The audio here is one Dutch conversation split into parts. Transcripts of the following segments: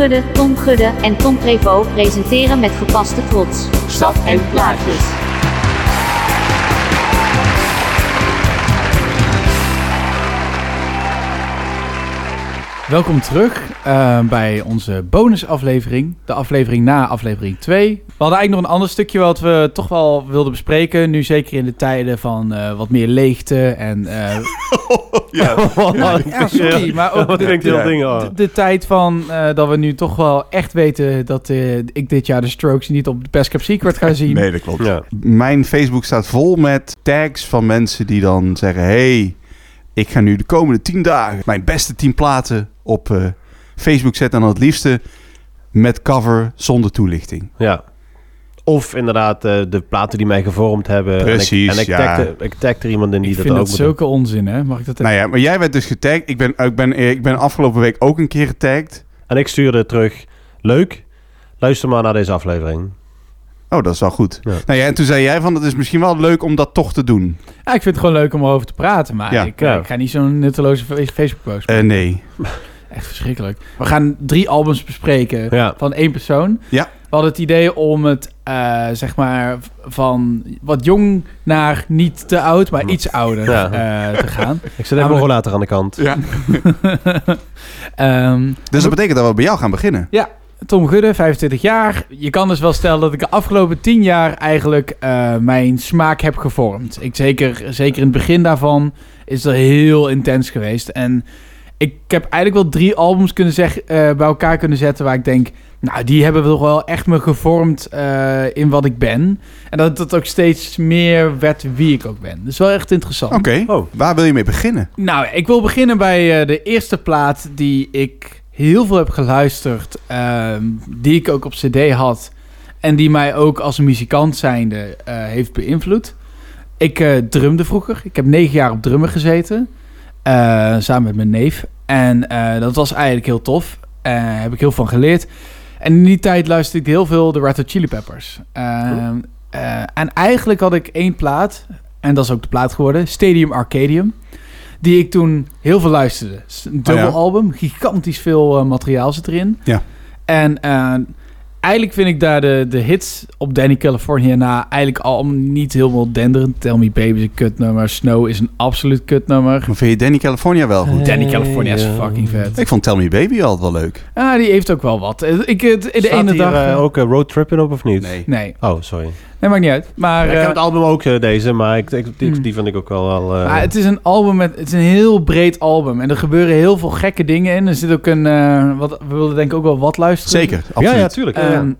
Gudde, Tom Gudde en Tom Prevo presenteren met gepaste trots. Staf en plaatjes. Welkom terug eh, bij onze bonusaflevering. De aflevering na aflevering 2. We hadden eigenlijk nog een ander stukje wat we toch wel wilden bespreken. Nu zeker in de tijden van eh, wat meer leegte en... eh, Ja, ja, sorry, maar ook de, de, de tijd van eh, dat we nu toch wel echt weten dat eh, ik dit jaar de Strokes niet op de Best Kept Secret ga zien. nee, dat klopt. Ja. Mijn Facebook staat vol met tags van mensen die dan zeggen... hey, ik ga nu de komende tien dagen mijn beste tien platen op eh, Facebook. En dan het liefste met cover zonder toelichting. ja. Of inderdaad eh, de platen die mij gevormd hebben. Precies, En ik, en ik, ja. tagde, ik tagde er iemand in die ik dat vind ook dat zulke onzin, hè? Mag ik dat Nou ja, maar jij werd dus getagd. Ik ben, ik ben, ik ben afgelopen week ook een keer getagd. En ik stuurde terug. Leuk. Luister maar naar deze aflevering. Oh, dat is wel goed. Ja. Nou ja, en toen zei jij van... het is misschien wel leuk om dat toch te doen. Ja, ik vind het gewoon leuk om erover te praten, maar Ja. ik, eh, Ja. ik ga niet zo'n nutteloze Facebook-post Eh, nee. Echt verschrikkelijk. We gaan drie albums bespreken Ja. van één persoon. Ja. We hadden het idee om het, eh, zeg maar, van wat jong naar niet te oud, maar iets ouder Ja. eh, te gaan. Ik zet even mijn rollator aan de kant. Ja. Ehm, Dus dat betekent dat we bij jou gaan beginnen. Tom Gudde, 25 jaar. Je kan dus wel stellen dat ik de afgelopen 10 jaar eigenlijk eh, mijn smaak heb gevormd. Ik, zeker, zeker in het begin daarvan is dat heel intens geweest. En ik heb eigenlijk wel drie albums kunnen zeg, eh, bij elkaar kunnen zetten waar ik denk... Nou, die hebben toch wel echt me gevormd eh, in wat ik ben. En dat het ook steeds meer werd wie ik ook ben. Dus wel echt interessant. Oké. Oh. Waar wil je mee beginnen? Nou, ik wil beginnen bij eh, de eerste plaat die ik heel veel heb geluisterd. ehm, die ik ook op CD had. En die mij ook als muzikant zijnde eh, heeft beïnvloed. Ik eh, drumde vroeger. Ik heb negen jaar op drummen gezeten. Eh, samen met mijn neef. En eh, dat was eigenlijk heel tof. Eh heb ik heel van geleerd. En in die tijd luisterde ik heel veel de Red Hot Chili Peppers. Ehm, eh, en eigenlijk had ik één plaat. En dat is ook de plaat geworden. Stadium Arcadium. Die ik toen heel veel luisterde. Een dubbel Oh ja. album. Gigantisch veel materiaal zit erin. Ja. En eigenlijk vind ik daar de, de hits op Danny California na eigenlijk al niet helemaal denderend. Tell Me Baby is een kutnummer. Snow is een absoluut kutnummer. Maar vind je Danny California wel goed? Danny California is fucking vet. Ik vond Tell Me Baby altijd wel leuk. Ah, die heeft ook wel wat. Eh, Ik, de Staat ene hier, dag... eh, eh, ook een roadtripping op of niet? Nee. Nee, Oh, sorry. Nee, maakt niet uit. Maar, Ja, ik eh, heb het album ook eh, deze, maar ik, ik- die, die vind ik ook wel wel... eh, maar het is een album met... Het is een heel breed album. En er gebeuren heel veel gekke dingen in. Er zit ook een... eh, wat, we wilden denk ik ook wel wat luisteren. Zeker, absoluut. ja, ja, tuurlijk. ja, ja. Ehm,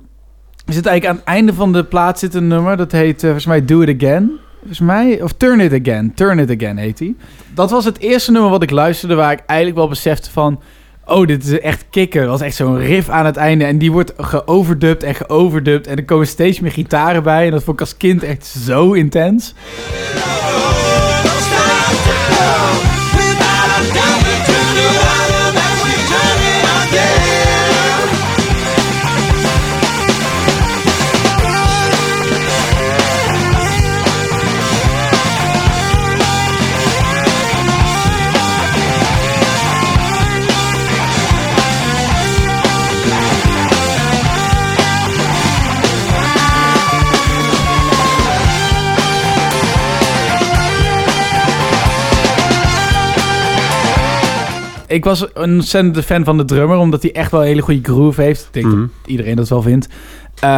er zit eigenlijk aan het einde van de plaat zit een nummer. Dat heet eh, volgens mij Do It Again. Volgens mij. Of Turn It Again. Turn It Again heet die. Dat was het eerste nummer wat ik luisterde. Waar ik eigenlijk wel besefte van... Oh, dit is echt kicken. Dat was echt zo'n riff aan het einde. En die wordt geoverdubbed en geoverdubbed. En er komen steeds meer gitaren bij. En dat vond ik als kind echt zo intens. Ik was een ontzettende fan van de drummer. Omdat hij echt wel een hele goede groove heeft. Ik denk Mhm. dat iedereen dat wel vindt. Eh,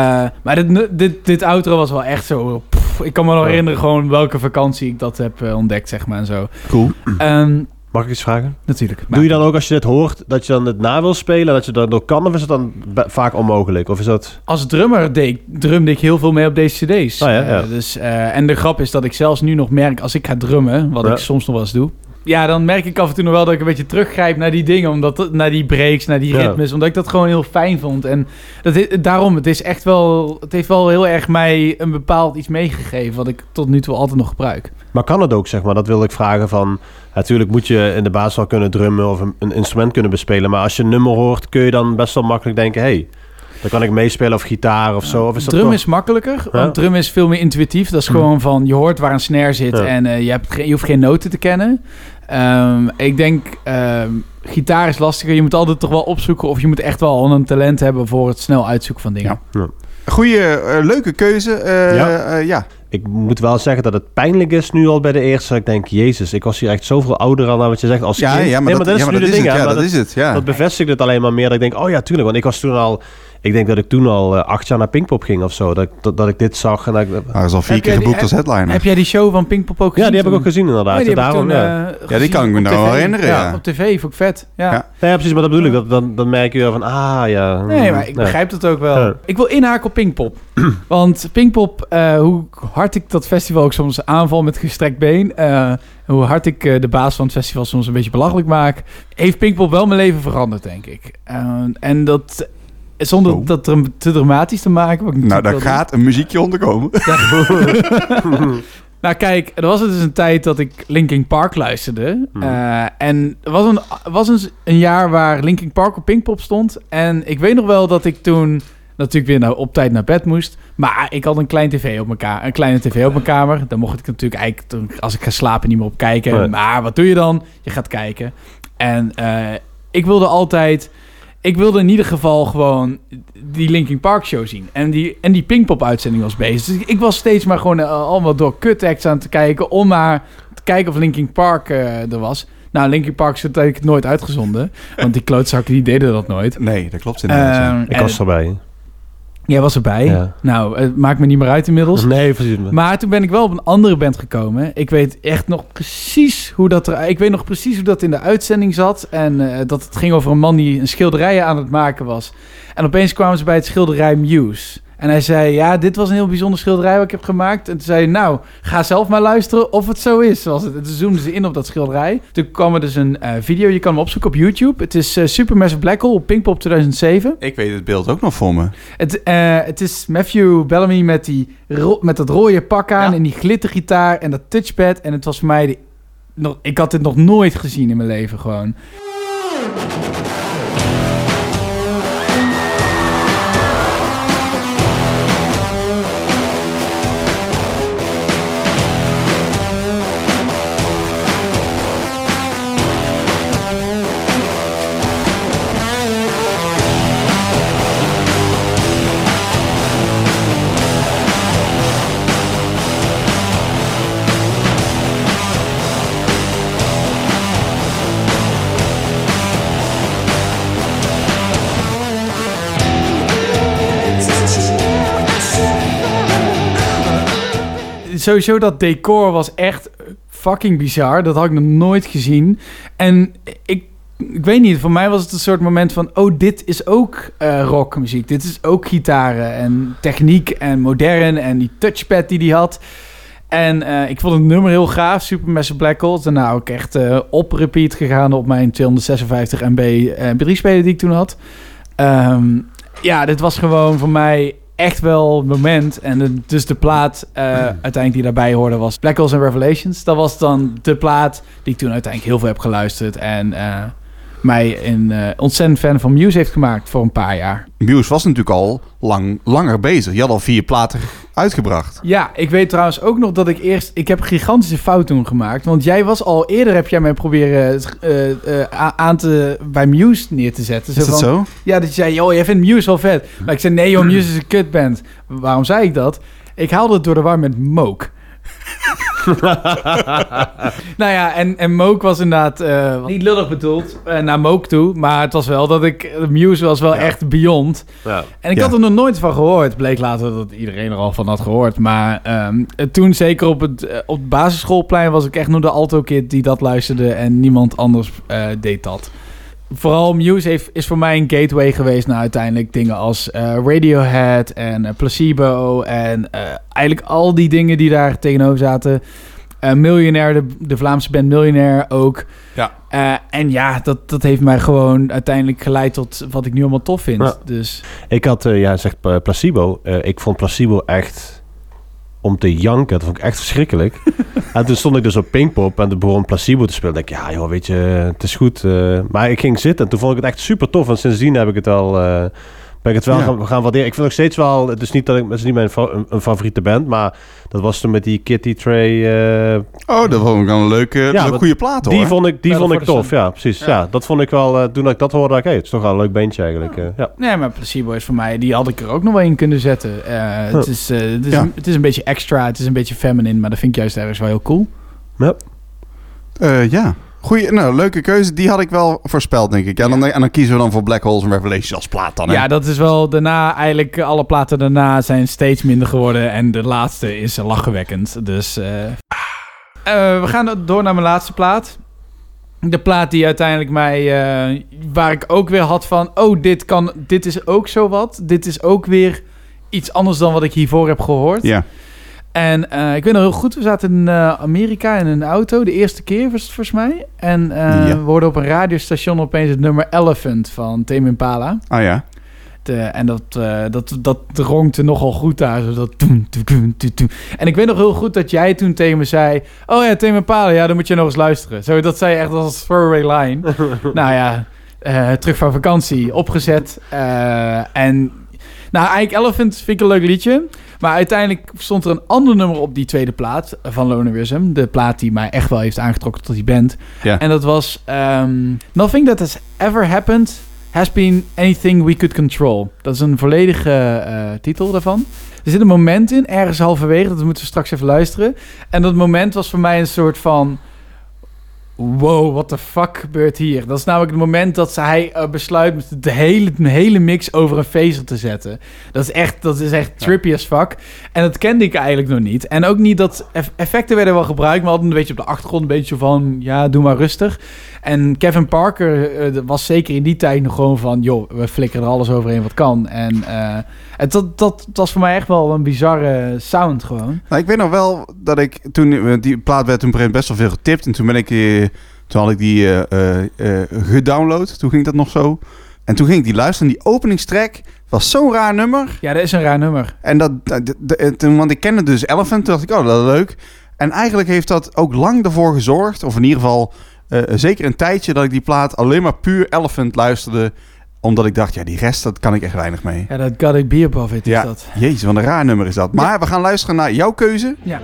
maar dit, dit, dit outro was wel echt zo... pff, ik kan me nog herinneren gewoon welke vakantie ik dat heb eh, ontdekt, zeg maar, en zo. Cool. Ehm, Mag ik iets vragen? natuurlijk. Doe je dan ook als je dit hoort, dat je dan het na wil spelen, dat je dat nog kan, of is het dan vaak onmogelijk? Of is dat... Als drummer deed, drumde ik heel veel mee op deze cd's. Oh ja, ja. Eh, dus, en de grap is dat ik zelfs nu nog merk, als ik ga drummen, wat Ja. ik soms nog wel eens doe... Ja, dan merk ik af en toe nog wel dat ik een beetje teruggrijp naar die dingen. Omdat, naar die breaks, naar die Ja. ritmes. Omdat ik dat gewoon heel fijn vond. En dat, daarom, het is echt wel... Het heeft wel heel erg mij een bepaald iets meegegeven... wat ik tot nu toe altijd nog gebruik. Maar kan het ook, zeg maar? Dat wil ik vragen van... Natuurlijk moet je in de basis wel kunnen drummen of een, een instrument kunnen bespelen. Maar als je een nummer hoort, kun je dan best wel makkelijk denken... hey, dan kan ik meespelen of gitaar of zo. Of is dat drum toch- is makkelijker, want drum is veel meer intuïtief. Dat is gewoon van, je hoort waar een snare zit Ja. en eh, je, hebt je hoeft geen noten te kennen. Ehm, ik denk, ehm, gitaar is lastiger. Je moet altijd toch wel opzoeken of je moet echt wel een talent hebben voor het snel uitzoeken van dingen. Ja. Goeie, eh, leuke keuze. Eh, Ja. eh, ja. Ik moet wel zeggen dat het pijnlijk is nu al bij de eerste. Dat ik denk, jezus, ik was hier echt zoveel ouder aan dan wat je zegt als Ja, kind. ja, maar Nee, dat, dat is ja, maar nu dat de is ding. het. Ja, maar dat is het. Ja. Dat bevestigt het alleen maar meer. Dat ik denk, oh ja, tuurlijk. Want ik was toen al... Ik denk dat ik toen al eh, acht jaar naar Pinkpop ging of zo. Dat, ik- dat, dat ik dit zag. En dat ik, Hij is al vier Heb keer jij die- geboekt als headliner. Heb jij die show van Pinkpop ook gezien? ja, die heb ik ook gezien inderdaad. Ja, die Daarom, toen, ja. eh, die kan ik me nou wel herinneren, ja. Op tv, vond ik vet. Ja. Ja. Ja, precies. Maar dat bedoel ik. Dat, dan, dan merk je weer van, ah ja. Nee, maar ik Ja. begrijp het ook wel. Ja. Ik wil inhaken op Pinkpop. Want Pinkpop, eh, hoe hard ik dat festival ook soms aanval met gestrekt been... eh, hoe hard ik eh, de baas van het festival soms een beetje belachelijk maak... heeft Pinkpop wel mijn leven veranderd, denk ik. Eh, en dat... Zonder Oh. dat er te dramatisch te maken. wat ik Nou, daar gaat een muziekje onderkomen. Nou kijk, er was dus een tijd dat ik Linkin Park luisterde. Hmm. Eh, en er was, een, was een, een jaar waar Linkin Park op Pinkpop stond. En ik weet nog wel dat ik toen natuurlijk weer naar, op tijd naar bed moest. Maar ik had een klein tv op mijn kamer, een kleine tv op mijn kamer. Daar mocht ik natuurlijk eigenlijk, toen- als ik ga slapen, niet meer op kijken. Nee. Maar wat doe je dan? Je gaat kijken. En eh, ik wilde altijd... Ik wilde in ieder geval gewoon die Linkin Park show zien. En die, en die Pinkpop uitzending was bezig. Dus ik was steeds maar gewoon eh, allemaal door cut acts aan te kijken. Om maar te kijken of Linkin Park eh, er was. Nou, Linkin Park is uiteindelijk nooit uitgezonden. Want die klootzakken die deden dat nooit. Nee, dat klopt inderdaad. Ehm, Ik was erbij. Jij was erbij. Ja. Nou, het maakt me niet meer uit inmiddels. Nee, precies. Maar toen ben ik wel op een andere band gekomen. Ik weet echt nog precies hoe dat er. Ik weet nog precies hoe dat in de uitzending zat. En eh, dat het ging over een man die een schilderij aan het maken was. En opeens kwamen ze bij het schilderij Muse. En hij zei: Ja, dit was een heel bijzonder schilderij wat ik heb gemaakt. En toen zei hij: Nou, ga zelf maar luisteren of het zo is. Zoals het. En toen zoomden ze in op dat schilderij. Toen kwam er dus een eh, video. Je kan hem opzoeken op YouTube. Het is eh, Supermassive Black Hole op Pinkpop 2007. Ik weet het beeld ook nog voor me. Het, eh, het is Matthew Bellamy met, die met dat rode pak aan Ja. en die glittergitaar en dat touchpad. En het was voor mij... De, nog, ik had dit nog nooit gezien in mijn leven gewoon. Sowieso dat decor was echt fucking bizar. Dat had ik nog nooit gezien. En ik, ik weet niet, voor mij was het een soort moment van... oh, dit is ook eh, rockmuziek. Dit is ook gitaren en techniek en modern... en die touchpad die hij had... En eh, ik vond het nummer heel gaaf, Supermassive Black Hole. Daarna ook echt eh, op repeat gegaan op mijn 256 MB MP3-speler die ik toen had. Ehm, ja, dit was gewoon voor mij echt wel het moment. En de- dus de plaat eh, uiteindelijk die daarbij hoorde was Black Holes and Revelations. Dat was dan de plaat die ik toen uiteindelijk heel veel heb geluisterd. En eh, mij een eh, ontzettend fan van Muse heeft gemaakt voor een paar jaar. Muse was natuurlijk al lang, langer bezig. Je had al vier platen uitgebracht. Ja, ik weet trouwens ook nog dat ik eerst... Ik heb gigantische fout toen gemaakt. Want jij was al eerder, heb jij mij proberen eh, eh, aan te, bij Muse neer te zetten. Is dat van, zo? Ja, dat je zei, joh, jij vindt Muse wel vet. Maar ik zei, nee joh, Muse is een kutband. Waarom zei ik dat? Ik haalde het door de war met Mook. nou ja, en, en Mook was inderdaad eh, niet lullig bedoeld eh, naar Mook toe. Maar het was wel dat ik... Muse was wel Ja. echt beyond. Ja. En ik Ja. had er nog nooit van gehoord. Bleek later dat iedereen er al van had gehoord. Maar ehm, eh, toen, zeker op het, op het basisschoolplein, was ik echt nog de alto-kid die dat luisterde. En niemand anders eh, deed dat. Vooral Muse heeft, is voor mij een gateway geweest naar uiteindelijk dingen als eh, Radiohead en eh, Placebo. En eh, eigenlijk al die dingen die daar tegenover zaten. Eh Millionaire, de, de Vlaamse band Millionaire ook. Ja. Eh, en ja, dat, dat heeft mij gewoon uiteindelijk geleid tot wat ik nu allemaal tof vind. Ja. Dus Ik had, eh, ja, zegt placebo. Eh, ik vond placebo echt om te janken. Dat vond ik echt verschrikkelijk. en toen stond ik dus op Pinkpop en toen begon placebo te spelen. Ik ja joh, weet je, het is goed. eh. maar ik ging zitten en toen vond ik het echt super tof. En sindsdien heb ik het al eh, ben ik het wel Ja. gaan, gaan waarderen. Ik vind nog steeds wel, het is niet dat ik, het is niet mijn fa- een, een favoriete band, maar dat was toen met die Kitty Trey. eh, Oh, dat vond ik wel een leuke, een goede plaat hoor. die vond ik, die Battle vond ik tof, ja, precies. Ja. Ja. dat vond ik wel, eh, toen ik dat hoorde, dacht ik, hey, het is toch wel een leuk bandje eigenlijk. eh, ja. Nee, maar Placebo is voor mij, die had ik er ook nog wel in kunnen zetten. Eh, het, is, eh, het, is een, het is een beetje extra, het is een beetje feminine, maar dat vind ik juist ergens wel heel cool. Ja. Eh, ja. Goeie, nou, leuke keuze. Die had ik wel voorspeld, denk ik. Ja, dan, en dan kiezen we dan voor Black Holes and Revelations als plaat dan, hè? Ja, dat is wel daarna, eigenlijk alle platen daarna zijn steeds minder geworden en de laatste is lachwekkend. Dus eh, eh, we gaan door naar mijn laatste plaat. De plaat die uiteindelijk mij, eh, waar ik ook weer had van, oh, dit, kan, dit is ook zo wat. Dit is ook weer iets anders dan wat ik hiervoor heb gehoord. Ja. En eh, ik weet nog heel goed, we zaten in eh, Amerika in een auto, de eerste keer was het volgens mij. En eh, Ja. we hoorden op een radiostation opeens het nummer Elephant van Tame Impala. Ah ja. De- en dat, dat, dat ronkte nogal goed daar. Zo dat toen, toen, toen. En ik weet nog heel goed dat jij toen tegen me zei... Oh ja, Tame Impala, ja, dan moet je nog eens luisteren. Zo, dat zei je echt als throwaway line. nou ja, terug van vakantie, opgezet. en nou, eigenlijk Elephant vind ik een leuk liedje. Maar uiteindelijk stond er een ander nummer op die tweede plaat van Lonerism. De plaat die mij echt wel heeft aangetrokken tot die band. Ja. En dat was ehm, Nothing That Has Ever Happened Has Been Anything We Could Control. Dat is een volledige eh, titel daarvan. Er zit een moment in, ergens halverwege, dat moeten we straks even luisteren. En dat moment was voor mij een soort van... Wow, what the fuck gebeurt hier? Dat is namelijk het moment dat hij eh, besluit de hele, de hele mix over een phaser te zetten. Dat is echt, dat is echt trippy as fuck. En dat kende ik eigenlijk nog niet. En ook niet dat eff- effecten werden wel gebruikt, maar altijd een beetje op de achtergrond, een beetje van, ja, doe maar rustig. En Kevin Parker eh, was zeker in die tijd nog gewoon van, joh, we flikkeren er alles overheen wat kan. En eh, het, dat, dat, was voor mij echt wel een bizarre sound gewoon. Nou, ik weet nog wel dat ik toen eh, die plaat werd toen best wel veel getipt en toen ben ik eh, toen had ik die eh, eh, eh, gedownload. Toen ging dat nog zo. En toen ging ik die luisteren. En die openingstrack was zo'n raar nummer. Ja, dat is een raar nummer. En dat, eh, toen, want ik kende dus Elephant. Toen dacht ik, oh, dat is leuk. En eigenlijk heeft dat ook lang ervoor gezorgd, of in ieder geval eh, zeker een tijdje, dat ik die plaat alleen maar puur Elephant luisterde. Omdat ik dacht, ja, die rest, dat kan ik echt weinig mee. Ja, dat Got It Be Above It is Ja. dat. Jezus, wat een raar nummer is dat. Maar we gaan luisteren naar jouw keuze. Ja.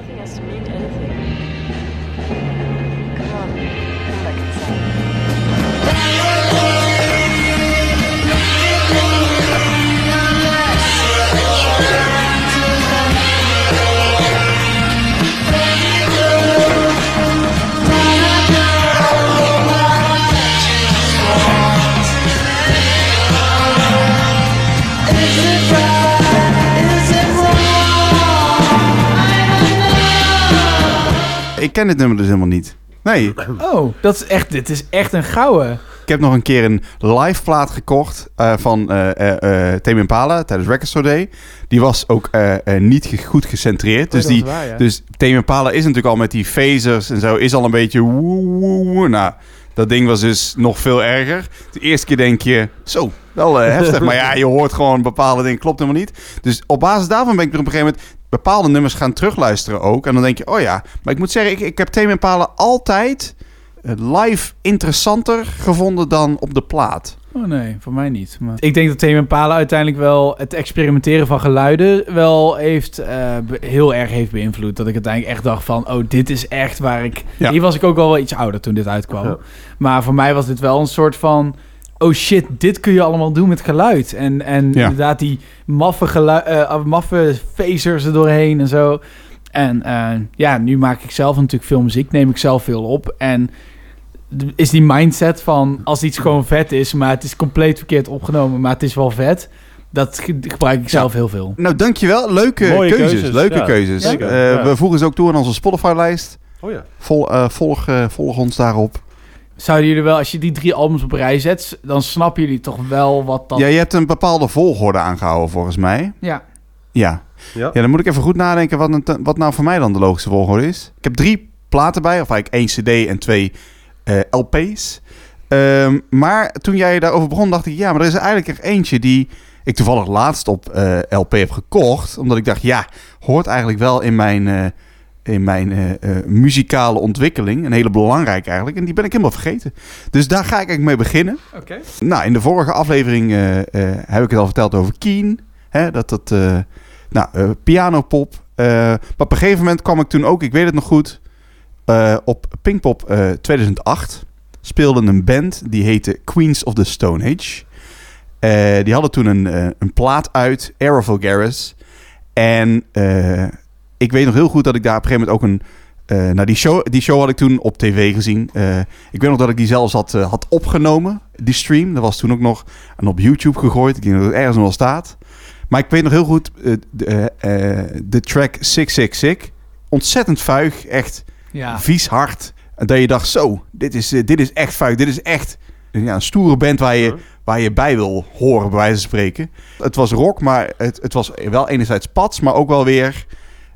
Ik ken dit nummer dus helemaal niet. Nee, Oh, dat is echt, dit is echt een gouden. ik heb nog een keer een live plaat gekocht eh, van Tame Impala tijdens Record Store Day. Die was ook niet ge- goed gecentreerd. Dus, Oh, die, is waar, ja. dus Tame Impala is natuurlijk al met die phasers en zo, is al een beetje woe, woe, woe. Nou, dat ding was dus nog veel erger. De eerste keer denk je, zo, wel eh, heftig. maar ja, je hoort gewoon bepaalde dingen, klopt helemaal niet. Dus op basis daarvan ben ik op een gegeven moment bepaalde nummers gaan terugluisteren ook. En dan denk je, oh ja. Maar ik moet zeggen, ik, ik heb Impala altijd eh, live interessanter gevonden dan op de plaat. Oh nee, voor mij niet. Maar... Ik denk dat Tame Impala uiteindelijk wel het experimenteren van geluiden wel heeft, eh, heel erg heeft beïnvloed. Dat ik uiteindelijk echt dacht van, oh, dit is echt waar ik... Ja. Hier was ik ook wel wel iets ouder toen dit uitkwam. Ja. Maar voor mij was dit wel een soort van... Oh shit, dit kun je allemaal doen met geluid. En, en Ja. inderdaad die maffe, gelui- eh, maffe phasers er doorheen en zo. En eh, ja, nu maak ik zelf natuurlijk veel muziek, neem ik zelf veel op. En is die mindset van als iets gewoon vet is, maar het is compleet verkeerd opgenomen, maar het is wel vet. Dat ge- gebruik ik zelf heel veel. Nou, dankjewel. Leuke Mooie keuzes. keuzes, Leuke ja. keuzes. Eh, ja. We voegen ze ook toe aan onze Spotify-lijst. Oh ja. Vol, eh, volg, eh, volg ons daarop. Zouden jullie wel, als je die drie albums op rij zet, dan snappen jullie toch wel wat dat... Ja, je hebt een bepaalde volgorde aangehouden volgens mij. Ja. Ja. Ja. Ja, dan moet ik even goed nadenken wat, een- wat nou voor mij dan de logische volgorde is. Ik heb drie platen bij, of eigenlijk één cd en twee LP's. Ehm, maar toen jij daarover begon, dacht ik... ja, maar er is er eigenlijk er eentje die ik toevallig laatst op eh, LP heb gekocht. Omdat ik dacht, ja, hoort eigenlijk wel in mijn, eh, in mijn eh, eh, muzikale ontwikkeling. Een hele belangrijke eigenlijk. En die ben ik helemaal vergeten. Dus daar ga ik eigenlijk mee beginnen. Oké. Nou, in de vorige aflevering eh, eh, heb ik het al verteld over Keen. Hè, dat dat, eh, nou, eh, pianopop. Eh, maar op een gegeven moment kwam ik toen ook, ik weet het nog goed, eh, op Pinkpop eh 2008 speelde een band die heette Queens of the Stone Age. Eh, die hadden toen een, eh, een plaat uit, Air Vulgaris. En eh, ik weet nog heel goed dat ik daar op een gegeven moment ook een... eh, nou, die show, die show had ik toen op tv gezien. Eh, ik weet nog dat ik die zelfs had, eh, had opgenomen, die stream. Dat was toen ook nog en op YouTube gegooid. Ik denk dat het ergens nog wel staat. Maar ik weet nog heel goed eh, de, eh, eh, de track 666. Ontzettend vuig, echt Ja. vies hard. En dat je dacht, zo, dit is, eh, dit is echt vuig. Dit is echt een, ja, een stoere band waar je, waar je bij wil horen, bij wijze van spreken. Het was rock, maar het, het was wel enerzijds pats, maar ook wel weer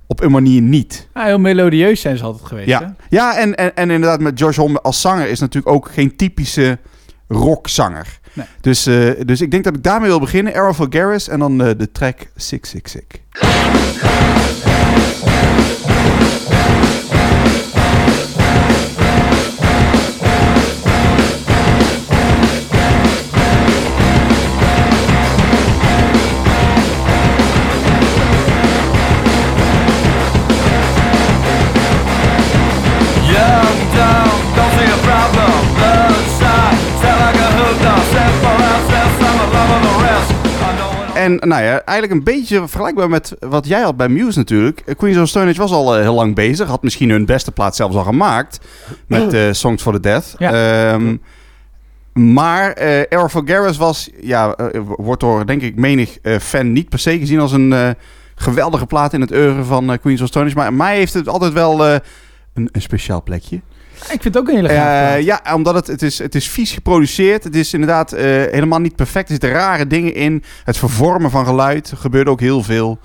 op een manier niet. Heel melodieus zijn ze altijd geweest, hè? Ja, ja en, en, en inderdaad met Josh Homme als zanger is natuurlijk ook geen typische rockzanger. Nee. Dus, eh, dus ik denk dat ik daarmee wil beginnen. Arrow Vulgaris en dan eh, de track 666. Young, En nou ja, eigenlijk een beetje vergelijkbaar met wat jij had bij Muse natuurlijk. Eh, Queens of the Stone Age was al eh, heel lang bezig. Had misschien hun beste plaat zelfs al gemaakt. Met eh, Songs for the Death. Ja. Ehm, maar eh Arrow Vulgaris was, ja, wordt door denk ik menig fan niet per se gezien als een geweldige plaat in het oeuvre van Queens of the Stone Age. Maar mij heeft het altijd wel een, een speciaal plekje. Ik vind het ook een hele gaaf Eh, ja, omdat het, het, is, het is vies geproduceerd. Het is inderdaad eh, helemaal niet perfect. Er zitten rare dingen in. Het vervormen van geluid er gebeurt ook heel veel.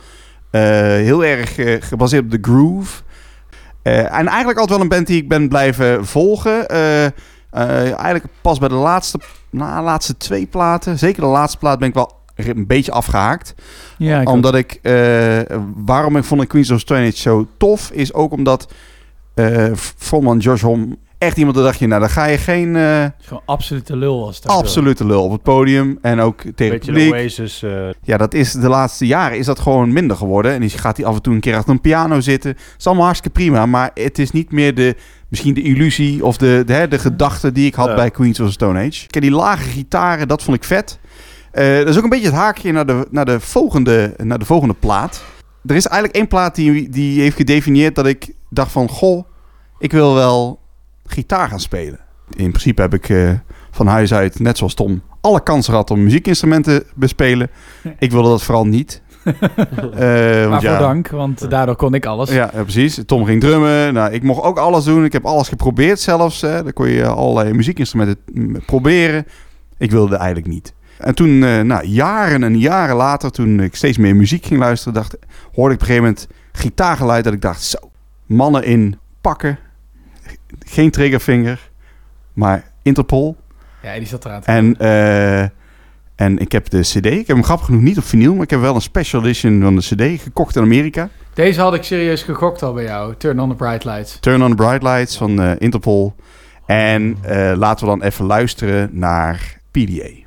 Eh, heel erg gebaseerd op de groove. En eigenlijk altijd wel een band die ik ben blijven volgen. Eigenlijk pas bij de laatste, na, laatste twee platen. Zeker de laatste plaat ben ik wel een beetje afgehaakt. Ja, ik omdat ik... waarom ik vond ik Queens of Stone Age zo tof... is ook omdat eh frontman Josh Homme... echt iemand dat dacht je... nou, dan ga je geen eh. Gewoon absolute lul als dat. absolute lul op het podium... en ook tegen het publiek. Oasis. eh, Ja, dat is de laatste jaren is dat gewoon minder geworden. En die gaat hij af en toe een keer achter een piano zitten. Het is allemaal hartstikke prima, maar het is niet meer de, misschien de illusie of de, de, hè, de gedachte die ik had Ja. bij Queens of the Stone Age. Kijk, die lage gitaren, dat vond ik vet. Eh, dat is ook een beetje het haakje naar de, naar de, volgende, naar de volgende plaat. Er is eigenlijk één plaat die, die heeft gedefinieerd dat ik dacht van... Goh, ik wil wel gitaar gaan spelen. In principe heb ik eh, van huis uit, net zoals Tom, alle kansen gehad om muziekinstrumenten te bespelen. Ik wilde dat vooral niet. Eh, want Waarvoor ja, dank, want daardoor kon ik alles. ja, ja, precies. Tom ging drummen. Nou, ik mocht ook alles doen. Ik heb alles geprobeerd zelfs. Hè. Dan kon je allerlei muziekinstrumenten proberen. Ik wilde eigenlijk niet. En toen, eh, nou, jaren en jaren later, toen ik steeds meer muziek ging luisteren, dacht, hoorde ik op een gegeven moment gitaargeluid dat ik dacht, zo, mannen in pakken, geen triggervinger, maar Interpol. Ja, die zat eraan En, eh, en ik heb de CD, ik heb hem grappig genoeg niet op vinyl, maar ik heb wel een special edition van de CD gekocht in Amerika. Deze had ik serieus gegokt al bij jou. Turn on the bright lights. Turn on the Bright Lights van eh, Interpol. En eh, laten we dan even luisteren naar PDA.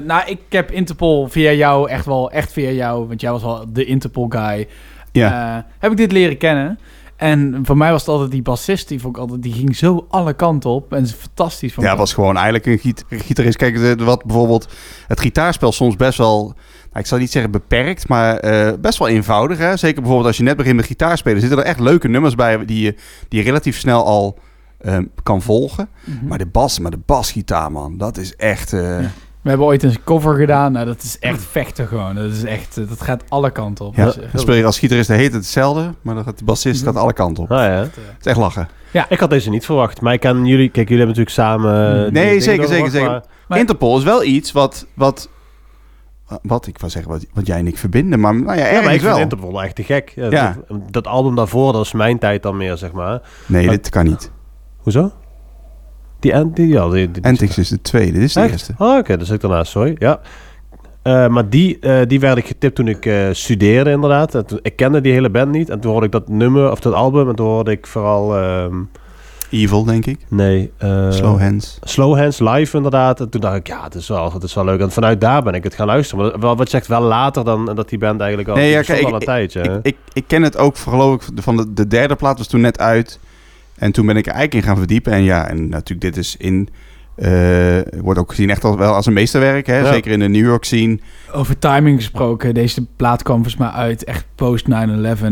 Nou, ik heb Interpol via jou echt wel, echt via jou, want jij was al de Interpol guy. Ja. eh, heb ik dit leren kennen. En voor mij was het altijd die bassist, die vond ik altijd, die ging zo alle kanten op. En is fantastisch. Van ja, het was gewoon eigenlijk een giet- gitarist. Kijk, wat bijvoorbeeld het gitaarspel soms best wel, nou, ik zal niet zeggen beperkt, maar eh, best wel eenvoudig. Hè? Zeker bijvoorbeeld als je net begint met gitaarspelen, zitten er echt leuke nummers bij die je, die je relatief snel al eh, kan volgen. Mhm. Maar de bas, maar de basgitaar, man, dat is echt... eh, We hebben ooit een cover gedaan. Nou, dat is echt vechten gewoon. Dat is echt, eh, dat gaat alle kanten op. Ja, Dat is dan speel je als gitarist de heet het hetzelfde, maar dan gaat de bassist gaat alle kanten op. Nou ja. Het is echt lachen. Ik had deze niet verwacht. Maar ik ken jullie... Kijk, jullie hebben natuurlijk samen... eh, die Nee, zeker, zeker, zeker. maar- Maar- Interpol is wel iets wat, wat, wat ik wil zeggen, wat, wat jij en ik verbinden, maar nou ja, Ja, ergens maar ik vind wel. Interpol echt te gek. Ja, Ja. Dat, dat album daarvoor, dat is mijn tijd dan meer, zeg maar. Nee, Maar- dit kan niet. Hoezo? Die, en- die, ja, die, die, Antix is de tweede, dit is de Echt? eerste. Oh, oké, dat zit ik daarnaast, sorry. Ja. Eh, maar die, eh, die werd ik getipt toen ik eh, studeerde, inderdaad. En toen, ik kende die hele band niet. En toen hoorde ik dat nummer, of dat album. En toen hoorde ik vooral... ehm, Evil, denk ik. nee. Slow Hands. Slow Hands live, inderdaad. En toen dacht ik, ja, het is wel, het is wel leuk. En vanuit daar ben ik het gaan luisteren. Maar wel, wat zegt, wel later dan dat die band eigenlijk al... Nee, ja, al een tijdje. hè? Ik, ik, ik ken het ook, geloof ik, van de, de derde plaat was toen net uit. En toen ben ik er eigenlijk in gaan verdiepen. En ja, en natuurlijk dit is in... eh, wordt ook gezien echt al wel als een meesterwerk, hè? Ja. Zeker in de New York scene. Over timing gesproken, deze plaat kwam volgens mij uit echt post 9-11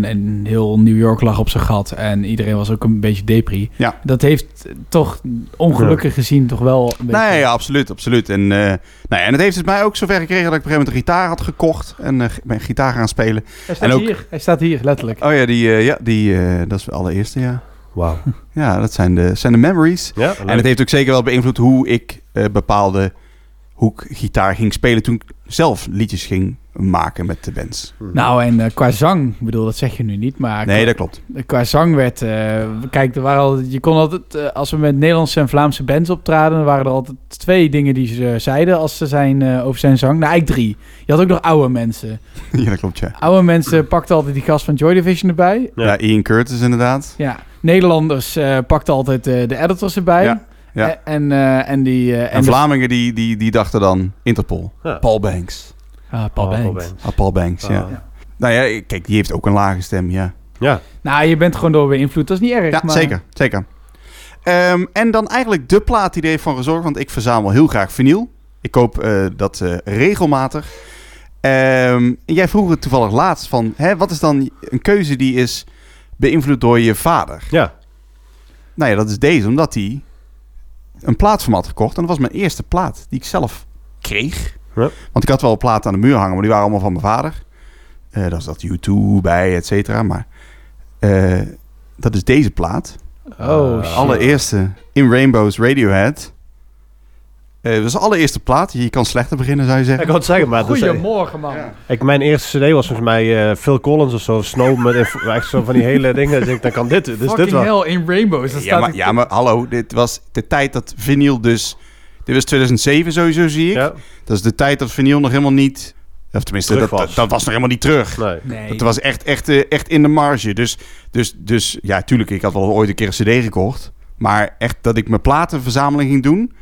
en heel New York lag op zijn gat en iedereen was ook een beetje depri. Ja. Dat heeft toch ongelukkig gezien toch wel een beetje... Nee, ja, absoluut, absoluut. En, eh, nou ja, en het heeft het mij ook zover gekregen dat ik op een gegeven moment een gitaar had gekocht. En eh, ben gitaar gaan spelen. Hij staat en ook- hier, hij staat hier, letterlijk. Oh ja, die, eh, ja, die eh, dat is de allereerste, ja. Wauw. Ja, dat zijn de, zijn de memories. Ja, En het heeft ook zeker wel beïnvloed hoe ik eh, bepaalde hoe ik gitaar ging spelen toen ik zelf liedjes ging maken met de bands. Nou, en eh, qua zang, ik bedoel, dat zeg je nu niet, maar Nee, qua, dat klopt. qua zang werd... eh, kijk, er waren al, je kon altijd, eh, als we met Nederlandse en Vlaamse bands optraden, dan waren er altijd twee dingen die ze zeiden als ze zijn eh, over zijn zang. Nou, eigenlijk drie. Je had ook nog oude mensen. Ja, dat klopt, ja. Oude mensen pakten altijd die gast van Joy Division erbij. Ja. Ja, Ian Curtis inderdaad. Ja, Nederlanders eh pakten altijd eh, de editors erbij. Ja, ja. Eh, En, eh, en die... eh, En, de- Vlamingen die, die, die dachten dan Interpol. Ja. Paul Banks. Ah, Paul Oh, Banks. Paul Banks. Ah, Paul Banks, ja. Ah. Nou ja, kijk, die heeft ook een lage stem, ja. Ja. Nou, je bent gewoon door beïnvloed. Dat is niet erg. Ja, maar... zeker, zeker. Ehm, en dan eigenlijk de plaat die er heeft van gezorgd, want ik verzamel heel graag vinyl. Ik koop eh, dat eh, regelmatig. Ehm, jij vroeg het toevallig laatst van, hè, wat is dan een keuze die is beïnvloed door je vader? Ja. Nou ja, dat is deze, omdat hij een plaatformat gekocht. En dat was mijn eerste plaat die ik zelf kreeg. Ja. Want ik had wel platen aan de muur hangen, maar die waren allemaal van mijn vader. Eh daar zat U2 bij, et cetera. Maar eh, dat is deze plaat. Oh, Eh, shit. Allereerste In Rainbows Radiohead. Eh dat is de allereerste plaat. Je kan slechter beginnen, zou je Ik zeggen. wou het zeggen, maar Goedemorgen, man. ik, mijn eerste cd was volgens mij eh, Phil Collins of zo. Snow met echt zo van die hele dingen. Dus ik, dan kan dit, dus dit Fucking wel. hell, in Rainbows. Ja staat maar, ja, maar hallo. Dit was de tijd dat vinyl dus... Dit was 2007 sowieso, zie ik. Ja. Dat is de tijd dat vinyl nog helemaal niet... Of tenminste, dat, was. dat, dat was nog helemaal niet terug. Nee. Nee. Dat was echt, echt, eh, echt in de marge. Dus, dus, dus ja, tuurlijk, ik had wel ooit een keer een cd gekocht. Maar echt dat ik mijn platenverzameling ging doen...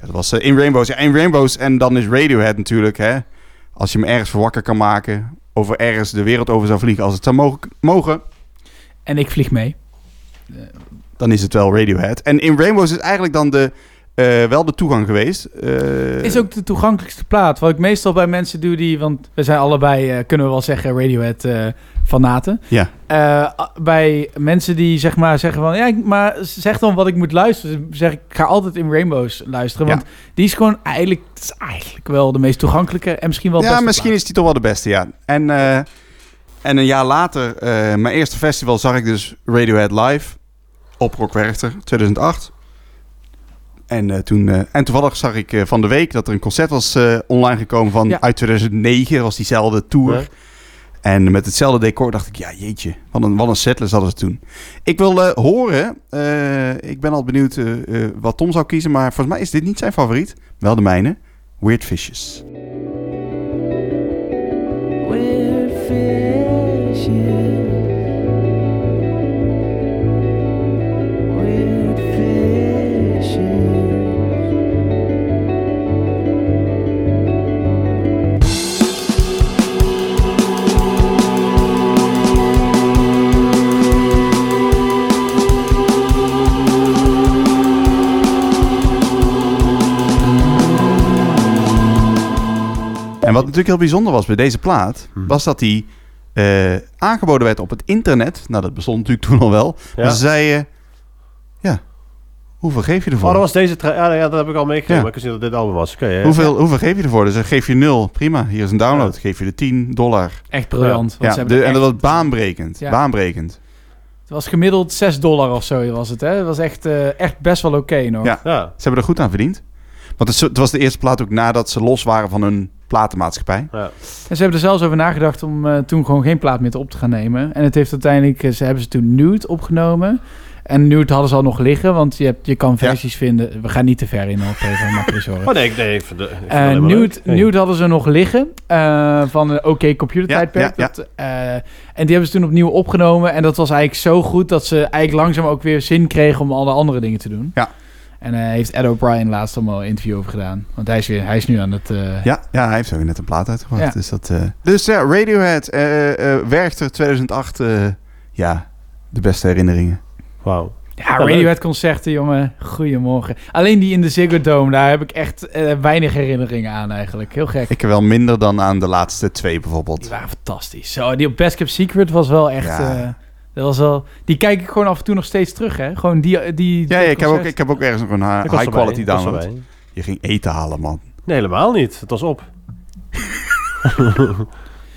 Dat was eh, In Rainbows. Ja, In Rainbows en dan is Radiohead natuurlijk, hè. Als je me ergens voor wakker kan maken... over ergens de wereld over zou vliegen als het zou mogen, mogen En ik vlieg mee. dan is het wel Radiohead. En In Rainbows is eigenlijk dan de, eh, wel de toegang geweest. Eh, Is ook de toegankelijkste plaat. Wat ik meestal bij mensen doe die... Want we zijn allebei, eh, kunnen we wel zeggen, Radiohead eh fanaten. Ja, bij mensen die zeg maar zeggen van... Ja, ik- maar zeg dan wat ik moet luisteren. Zeg ik, ga altijd in Rainbows luisteren. Ja. Want die is gewoon eigenlijk... Is eigenlijk wel de meest toegankelijke en misschien wel ja misschien plaat. is die toch wel de beste, ja. En, en een jaar later, mijn eerste festival, zag ik dus Radiohead live op Rock Werchter, 2008. En, eh, toen, eh, en toevallig zag ik eh, van de week dat er een concert was eh, online gekomen van Ja. uit 2009. Dat was diezelfde tour. Ja. En met hetzelfde decor dacht ik, ja jeetje, wat een, wat een setlist hadden ze toen. Ik wil eh, horen, eh, ik ben al benieuwd eh, eh, wat Tom zou kiezen, maar volgens mij is dit niet zijn favoriet. Wel de mijne, Weird Fishes. Weird fishes. En wat natuurlijk heel bijzonder was bij deze plaat, Hm. was dat die eh, aangeboden werd op het internet. Nou, dat bestond natuurlijk toen al wel. Ja. Maar ze zeiden, ja, Hoeveel geef je ervoor? Oh, dat was deze... Ja, ja, dat heb ik al meegekregen, Ja. maar ik wist niet dat dit album was. Oké, ja. hoeveel, hoeveel geef je ervoor? Dus geef je nul. Prima, hier is een download. Ja. Geef je de 10 dollar. Echt briljant. want Ja, ze hebben de, en dat was baanbrekend. Ja. Baanbrekend. Het was gemiddeld 6 dollar of zo was het, hè? Het was echt, eh, echt best wel oké nog. Ja. Ja, Ze hebben er goed aan verdiend. Want het, het was de eerste plaat ook nadat ze los waren van hun platenmaatschappij. ja. En ze hebben er zelfs over nagedacht om eh, toen gewoon geen plaat meer op te gaan nemen. En het heeft uiteindelijk, eh, ze hebben ze toen Nude opgenomen. En Nude hadden ze al nog liggen, want je, hebt, je kan versies vinden. We gaan niet te ver in op, even. Oh nee, ik- nee, Eh, alleen maar Nude, hadden ze nog liggen eh, van een OK Computer Ja, tijdperk. ja, ja. Dat, eh, en die hebben ze toen opnieuw opgenomen. En dat was eigenlijk zo goed dat ze eigenlijk langzaam ook weer zin kregen om alle andere dingen te doen. Ja. En eh heeft Ed O'Brien laatst allemaal een interview over gedaan. Want hij is, weer, hij is nu aan het... eh, Ja, ja, hij heeft ook net een plaat uitgebracht. Ja. Dus, dat, eh, dus ja, Radiohead, eh eh Werchter 2008. eh, ja, de beste herinneringen. Wauw. Ja, Radiohead concerten, jongen. Goedemorgen. Alleen die in de Ziggo Dome, daar heb ik echt weinig herinneringen aan eigenlijk. Heel gek. Ik heb wel minder dan aan de laatste twee Die bijvoorbeeld. waren fantastisch. Zo, die op Best Kept Secret was wel echt... Ja. Dat was wel, die kijk ik gewoon af en toe nog steeds terug, hè? Gewoon die... die Ja, ja ik, heb ook, ik heb ook ergens nog een hi- Ik was high erbij, quality ik was download. Je ging eten halen, man. Nee, helemaal niet. Het was op.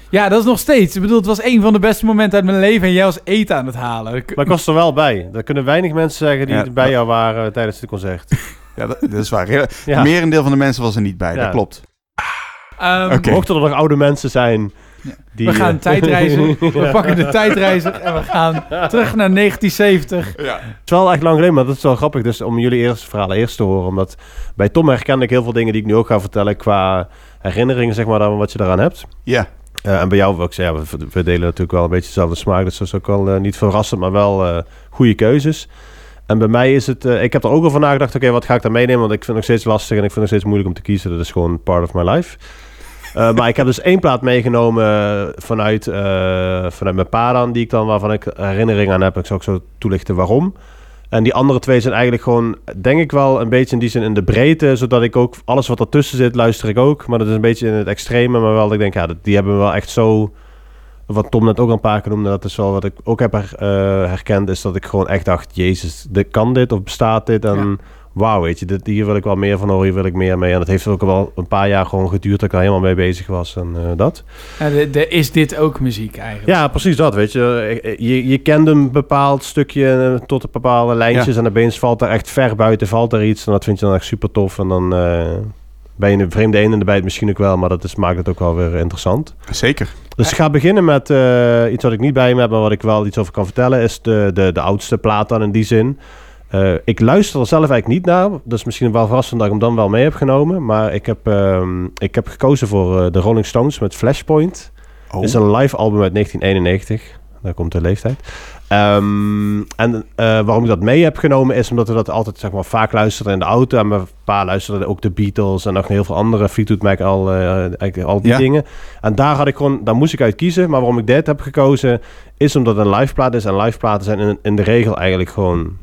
Ja, dat is nog steeds. Ik bedoel, het was een van de beste momenten uit mijn leven en jij was eten aan het halen. Maar ik was er wel bij. Er kunnen weinig mensen zeggen die Ja, bij dat- jou waren tijdens het concert. Ja, dat, dat is waar. Heel, Ja. Merendeel van de mensen was er niet bij, Ja. dat klopt. Ehm, Oké. Mochten er nog oude mensen zijn. Die... we gaan eh, tijdreizen. We pakken de tijdreizer en we gaan terug naar 1970. Ja. Het is wel echt lang geleden, maar dat is wel grappig. Dus om jullie eerste verhalen eerst te horen. Omdat bij Tom herkende ik heel veel dingen die ik nu ook ga vertellen qua herinneringen, zeg maar, wat je daaraan hebt. Ja, Eh, en bij jou, ik ja, we, we delen natuurlijk wel een beetje dezelfde smaak. Dus dat is ook wel eh, niet verrassend, maar wel eh goede keuzes. En bij mij is het, eh, ik heb er ook over nagedacht, oké, wat ga ik daar meenemen? Want ik vind het nog steeds lastig en ik vind het nog steeds moeilijk om te kiezen. Dat is gewoon part of my life. Eh, maar ik heb dus één plaat meegenomen vanuit, eh, vanuit mijn pa dan, die ik dan, waarvan ik herinneringen aan heb. Ik zal ook zo toelichten waarom. En die andere twee zijn eigenlijk gewoon, denk ik wel, een beetje in die zin in de breedte. Zodat ik ook, alles wat ertussen zit, luister ik ook. Maar dat is een beetje in het extreme. Maar wel, dat ik denk, ja, die hebben wel echt zo... Wat Tom net ook een paar keer noemde, dat is wel wat ik ook heb her- eh, herkend. Is dat ik gewoon echt dacht, jezus, dit, kan dit of bestaat dit? En wauw, weet je, dit, hier wil ik wel meer van horen, hier wil ik meer mee. En dat heeft ook wel een paar jaar gewoon geduurd dat ik daar helemaal mee bezig was. En eh, dat. Ja, de, de- is dit ook muziek eigenlijk? Ja, precies dat, weet je. Je, je kent een bepaald stukje eh, tot een bepaalde lijntjes en opeens valt er echt ver buiten, valt er iets. En dat vind je dan echt super tof. En dan eh, ben je een vreemde een en de bijt misschien ook wel, maar dat is, maakt het ook wel weer interessant. zeker. Dus ik ga beginnen met eh, iets wat ik niet bij me heb, maar wat ik wel iets over kan vertellen, is de, de, de oudste plaat dan in die zin. Eh, ik luister er zelf eigenlijk niet naar. Dat is misschien wel verrassend dat ik hem dan wel mee heb genomen. Maar ik heb, ehm, ik heb gekozen voor eh, de Rolling Stones met Flashpoint. Oh. Is een live album uit 1991. Daar komt de leeftijd. Ehm, en eh, waarom ik dat mee heb genomen is omdat we dat altijd zeg maar, vaak luisterden in de auto. En mijn pa luisterde ook de Beatles en nog heel veel andere Fleetwood Mac, al, eh, al die Ja. dingen. En daar had ik gewoon, daar moest ik uit kiezen. Maar waarom ik dit heb gekozen is omdat het een live plaat is. En live platen zijn in, in de regel eigenlijk gewoon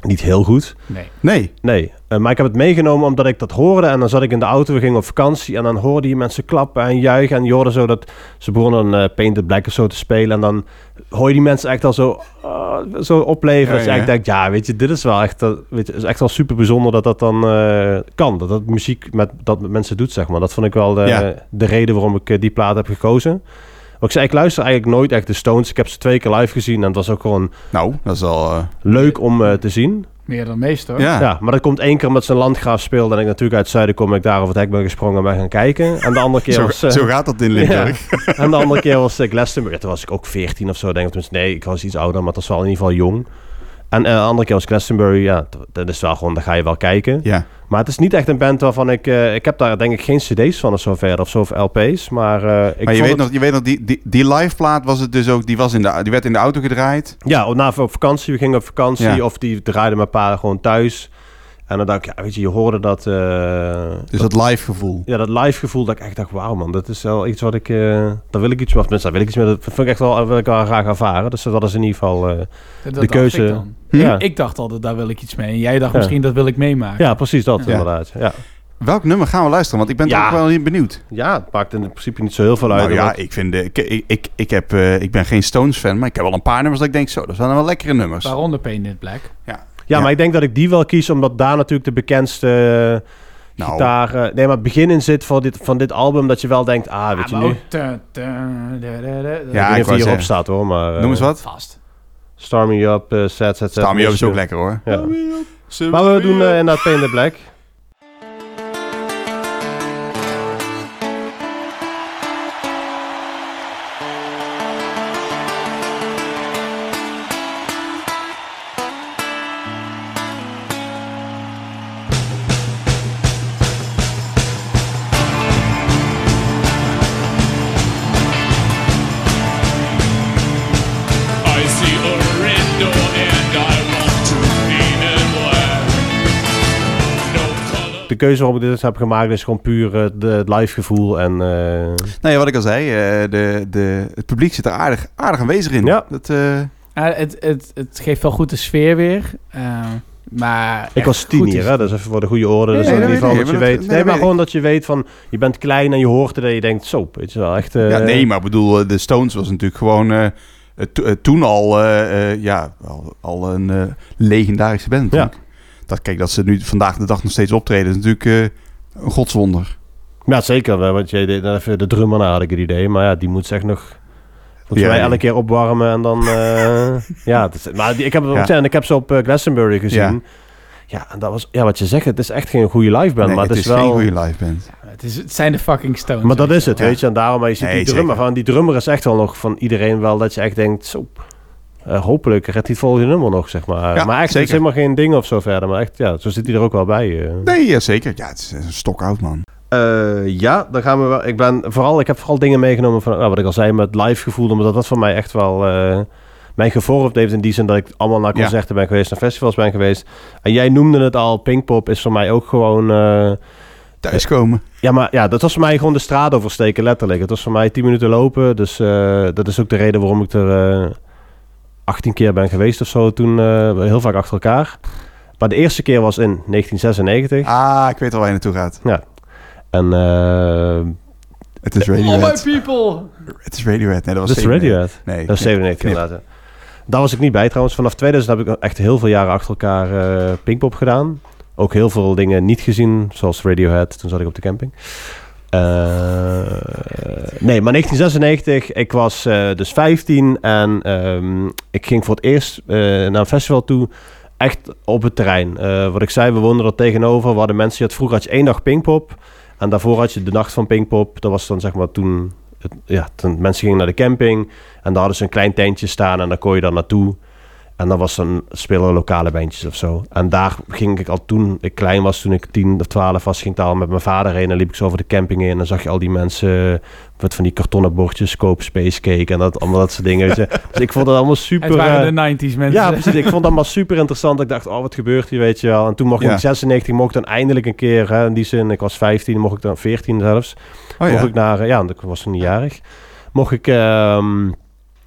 niet heel goed. Nee. Nee, Nee, eh, maar ik heb het meegenomen omdat ik dat hoorde. En dan zat ik in de auto, we gingen op vakantie. En dan hoorde je mensen klappen en juichen. En je hoorde zo dat ze begonnen een Painted Black of zo te spelen. En dan hoor je die mensen echt al zo, ah, zo opleven. Ja, dat je ja. eigenlijk denkt, ja, weet je, dit is wel echt, eh, weet je, het is echt wel super bijzonder dat dat dan eh, kan. Dat dat muziek met, dat met mensen doet, zeg maar. Dat vond ik wel de, Ja. de reden waarom ik eh, die plaat heb gekozen. Ik zei, ik luister eigenlijk nooit echt de Stones. Ik heb ze twee keer live gezien en het was ook gewoon nou, dat is al... eh, leuk om eh, te zien. Meer dan meest hoor. ja. Ja, maar dat komt één keer omdat ze een landgraaf speelde en ik natuurlijk uit het zuiden kom en ik daar over het hek ben gesprongen en ben gaan kijken. En de andere keer Zo, was, eh, zo gaat dat in Limburg. en de andere keer was uh, Glastonbury. Toen was ik ook 14 of zo, denk ik. Tenminste, nee, ik was iets ouder, maar het was wel in ieder geval jong. En de andere keer was Glastonbury, ja, dat is wel gewoon, daar ga je wel kijken. Ja. Maar het is niet echt een band waarvan ik, eh, ik heb daar denk ik geen cd's van of zo verder, of zo of LP's, maar eh, ik maar je weet, het- nog, je weet nog, die, die, die live plaat was het dus ook, die, was in de, die werd in de auto gedraaid. Ja, na op vakantie. We gingen op vakantie. Ja. Of die draaiden mijn pa gewoon thuis. En dan dacht ik, ja, weet je, je hoorde dat... eh, Dus dat live gevoel. ja, dat live gevoel dat ik echt dacht, wauw man, dat is wel iets wat ik, eh daar wil ik iets mee, of tenminste, daar wil ik iets mee, dat vind ik echt wel, wil ik wel graag ervaren. Dus dat is in ieder geval, eh, Dat De dacht keuze- Ik, dan. Hm? ja. ik dacht altijd, daar wil ik iets mee. En jij dacht Ja. misschien, dat wil ik meemaken. ja, precies dat Ja. inderdaad. Ja. Welk nummer gaan we luisteren? Want ik ben Ja. toch wel benieuwd. ja, het maakt in principe niet zo heel veel uit. Nou ja, ik, vind de, ik, ik, ik, ik, heb, eh, ik ben geen Stones fan, maar ik heb wel een paar nummers dat ik denk, zo, dat zijn wel lekkere nummers. Waaronder Painted Black. Ja, maar ik denk dat ik die wel kies, omdat daar natuurlijk de bekendste eh, Nou. gitaar... eh, nee, maar het begin in zit van dit, van dit album, dat je wel denkt... Ah, weet je nu... ook ta- ta- da- da- da- Ja, ik weet niet of wou die hierop staat hoor, maar... eh, Noem eens wat. Vast. Star Me Up, eh, Sad Sad Sad. Staan is ook lekker hoor. Ja. Maar we doen eh inderdaad Pain in the Black. De keuze waarom ik dit heb gemaakt is gewoon puur eh, de, het live gevoel en... eh, Nou ja, wat ik al zei, eh, de, de, het publiek zit er aardig, aardig aanwezig in. Ja. Dat, eh, Ja, het, het, het geeft wel goed de sfeer weer. maar Ik was tien hier, is- hè, dus even voor de goede orde. Nee, Dus nee, in dat ieder geval weet dat je Nee, weet... dat- Nee, nee, maar dat gewoon dat je weet van... Je bent klein en je hoort het en je denkt... Zo, weet je wel, echt... eh, ja, nee, maar ik bedoel, de Stones was natuurlijk gewoon to- toen al, ja, al, al een eh, legendarische band. Ja. Dat, kijk, dat ze nu vandaag de dag nog steeds optreden, is natuurlijk eh, een godswonder. Ja, zeker. wel, Want je deed even de drummer na, had ik het idee. Maar ja, die moet zich nog... Volgens Ja, mij die- elke keer opwarmen en dan... eh, ja, het is- maar die- ik heb het ook Ja. gezien en ik heb ze op eh, Glastonbury gezien. Ja. Ja. en dat was... Ja, wat je zegt, het is echt geen goede live band. Nee, maar het het is is wel... geen goede live band. Het, is, het zijn de fucking Stones. Maar dat is het, weet je. En daarom, maar je ziet Nee, die drummer zeker. van... Die drummer is echt wel nog van iedereen wel dat je echt denkt... Zo, eh, hopelijk redt hij het volgende nummer nog, zeg maar. Ja, maar echt, het is helemaal geen ding of zo verder. Maar echt, ja, zo zit hij er ook wel bij. eh. Nee, ja, zeker. Ja, het is een stokoud, man. Eh, ja, dan gaan we wel. Ik ben vooral, ik heb vooral dingen meegenomen van nou, wat ik al zei met live gevoel, omdat dat voor mij echt wel eh, mij gevormd heeft in die zin dat ik allemaal naar Ja. concerten ben geweest, naar festivals ben geweest. En jij noemde het al, Pinkpop is voor mij ook gewoon. Thuiskomen. ja, maar ja, dat was voor mij gewoon de straat oversteken, letterlijk. Het was voor mij 10 minuten lopen, dus dat is ook de reden waarom ik er 18 keer ben geweest of zo toen, eh, heel vaak achter elkaar. Maar de eerste keer was in 1996. Ah, ik weet al waar je naartoe gaat. En eh Het is All my Radiohead. people! Het is Radiohead. Nee, dat was dat is zeker- Radiohead. Nee, Dat is nee, 97 knip. inderdaad. ja. Daar was ik niet bij trouwens. Vanaf 2000 heb ik echt heel veel jaren achter elkaar eh Pinkpop gedaan. Ook heel veel dingen niet gezien, zoals Radiohead. Toen zat ik op de camping. Eh, nee, maar 1996, ik was eh, dus 15 en ehm, ik ging voor het eerst eh, naar een festival toe. Echt op het terrein. Wat ik zei, we woonden er tegenover. We hadden mensen, vroeger had je één dag Pinkpop. En daarvoor had je de nacht van Pinkpop. Dat was dan zeg maar toen, het, ja, toen mensen gingen naar de camping. En daar hadden ze een klein tentje staan en daar kon je dan naartoe. En dan was dan spelen lokale bandjes of zo. En daar ging ik al toen ik klein was, toen ik 10 of 12 was, ging ik daar al met mijn vader heen. En liep ik zo over de camping in. En dan zag je al die mensen met van die kartonnen bordjes, koop space cake en dat, allemaal dat soort dingen. dus ik vond het allemaal super... Het waren eh, de 90s mensen. ja, precies. Ik vond het allemaal super interessant. Ik dacht, oh, wat gebeurt hier, weet je wel. En toen mocht ik Ja. in 96, mocht ik dan eindelijk een keer, hè, in die zin, ik was 15, mocht ik dan 14 zelfs. Oh Mocht ja. ik naar, eh, ja, ik was toen jarig. Mocht ik ehm,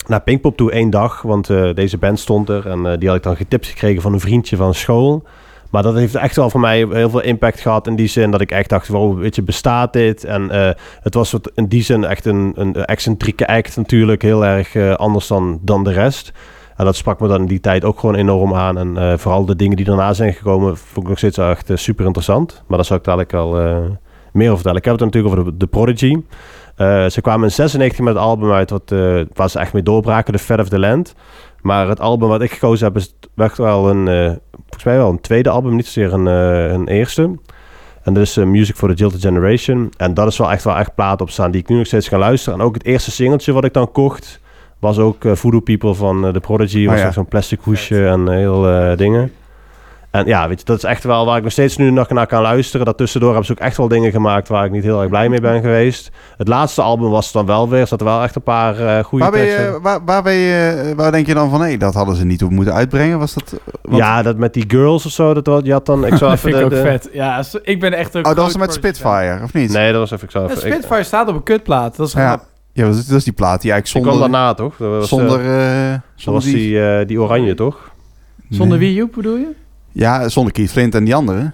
naar Pinkpop toe één dag, want eh, deze band stond er. En eh, die had ik dan getipt gekregen van een vriendje van school. Maar dat heeft echt wel voor mij heel veel impact gehad in die zin dat ik echt dacht, wow, weet je, bestaat dit? En eh, het was in die zin echt een, een excentrieke act natuurlijk, heel erg anders dan, dan de rest. En dat sprak me dan in die tijd ook gewoon enorm aan. En vooral de dingen die daarna zijn gekomen, vond ik nog steeds echt super interessant. Maar daar zal ik dadelijk al meer over vertellen. Ik heb het natuurlijk over de Prodigy. Eh, ze kwamen in 96 met het album uit wat, eh, waar ze echt mee doorbraken, The Fat of the Land. Maar het album wat ik gekozen heb is echt wel een, eh, volgens mij wel een tweede album, niet zozeer een, eh, een eerste. En dat is Music for the Jilted Generation. En dat is wel echt wel echt plaat op staan die ik nu nog steeds ga luisteren. En ook het eerste singeltje wat ik dan kocht, was ook Voodoo People van The Prodigy. Was Oh ja. ook zo'n plastic hoesje en heel eh, dingen. En ja, weet je, dat is echt wel waar ik nog steeds nu nog naar kan luisteren. Daartussendoor hebben ze ook echt wel dingen gemaakt waar ik niet heel erg blij mee ben geweest. Het laatste album was het dan wel weer. Er zaten wel echt een paar eh goede Waar, teksten. je, waar, waar, ben je, waar denk je dan van, hé, dat hadden ze niet op moeten uitbrengen? Was dat... eh, want- Ja, dat met die girls of zo. Dat, je had dan... Ik zou dat even vind ik de, ook de- vet. Ja, so- ik ben echt ook Oh, dat was met fan. Spitfire, of niet? Nee, dat was even... Ik zou Ja, even ik- Spitfire staat op een kutplaat. Dat is Ja, grap. ja dat, is, dat die plaat die Die eigenlijk kwam zonder... daarna, toch? Dat was, zonder, eh, eh, dat zonder was die, eh, die oranje, toch? Zonder Nee. wie, Joep, bedoel je? Ja, zonder Keith Flint en die andere.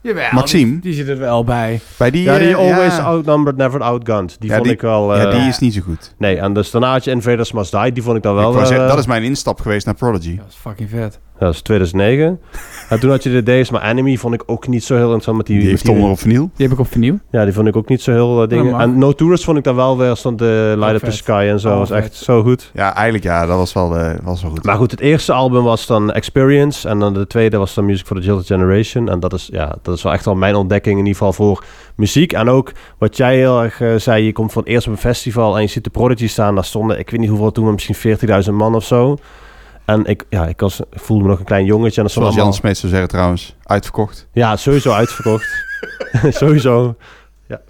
Jawel, Maxime. Die, die zit er wel bij. Bij die... Ja, die eh, Always ja. Outnumbered, Never Outgunned. Die Ja, vond die- ik wel... Ja, eh, die is niet zo goed. Nee, en dus daarna had je Invaders Must Die. Die vond ik dan Ik wel... zeggen, eh, dat is mijn instap geweest naar Prodigy. Dat is fucking vet. Dat is 2009. en toen had je de Days, maar Enemy vond ik ook niet zo heel interessant. Met die, Die heeft Tom op vinyl. Die heb ik op vernieuw. Ja, die vond ik ook niet zo heel eh, dingen. mag. en No Tourist vond ik dan wel weer, stond de Light Oh, Up the. Sky en zo. Oh, was echt zo goed. Ja, eigenlijk ja, dat was wel, eh, was wel goed. Maar goed, het eerste album was dan Experience. En dan de tweede was dan Music for the Jilted Generation. En dat is, ja, dat is wel echt wel mijn ontdekking in ieder geval voor muziek. En ook wat jij heel erg eh, zei, je komt voor het eerst op een festival en je ziet de Prodigy staan. Daar stonden, ik weet niet hoeveel toen, maar misschien 40.000 man of zo. En ik, ja, ik, was, ik voelde me nog een klein jongetje. En dat Zoals allemaal, Jan Smeet zou zeggen trouwens, uitverkocht. Ja, sowieso uitverkocht. sowieso.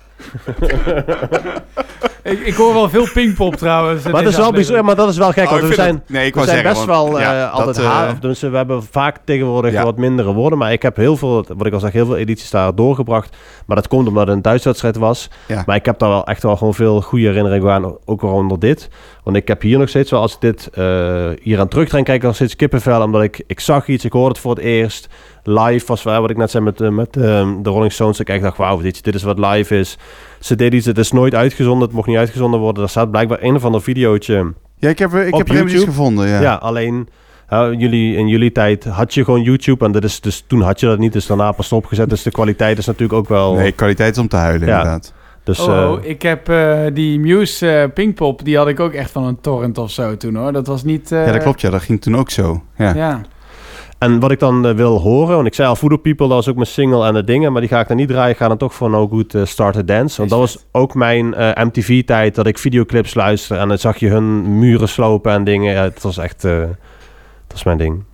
Ik, ik hoor wel veel Pinkpop trouwens. Maar dat is wel bijzonder, maar dat is wel gek. Oh, want we zijn, het- nee, ik we zijn zeggen, best want- wel ja, eh, altijd dat, eh, haat. Dus we hebben vaak tegenwoordig Ja. wat mindere woorden. Maar ik heb heel veel, wat ik al zeg, heel veel edities daar doorgebracht. Maar dat komt omdat het een thuiswedstrijd was. Ja. Maar ik heb daar wel echt wel gewoon veel goede herinneringen aan. Ook rondom dit. Want ik heb hier nog steeds wel, als ik dit eh, hier aan terugdenk, kijk ik nog steeds kippenvel. Omdat ik, ik zag iets, ik hoorde het voor het eerst. Live was waar, wat ik net zei met, eh, met eh, de Rolling Stones. Ik echt dacht, wauw, dit, dit is wat live is. Ze deden iets, het is nooit uitgezonden. Het mocht niet uitgezonden worden. Er staat blijkbaar een of ander videootje. Ja, ik heb, er- ik heb er iets gevonden. Ja. Ja, alleen uh, jullie, in jullie tijd had je gewoon YouTube. En dat is, dus toen had je dat niet. Dus daarna pas opgezet. Dus de kwaliteit is natuurlijk ook wel... Nee, kwaliteit is om te huilen Ja. inderdaad. Dus, Oh, eh, oh, ik heb eh, die Muse eh, Pinkpop, die had ik ook echt van een torrent of zo toen hoor. Dat was niet... eh, ja, dat klopt. Ja, dat ging toen ook zo. Ja. Ja. En wat ik dan wil horen... Want ik zei al, Voodoo People, dat was ook mijn single en de dingen. Maar die ga ik dan niet draaien. Ik ga dan toch voor No Good eh, Start a Dance. Want dat was ook mijn eh, MTV-tijd. Dat ik videoclips luisterde. En dan zag je hun muren slopen en dingen. Ja, het was echt... eh dat is mijn ding.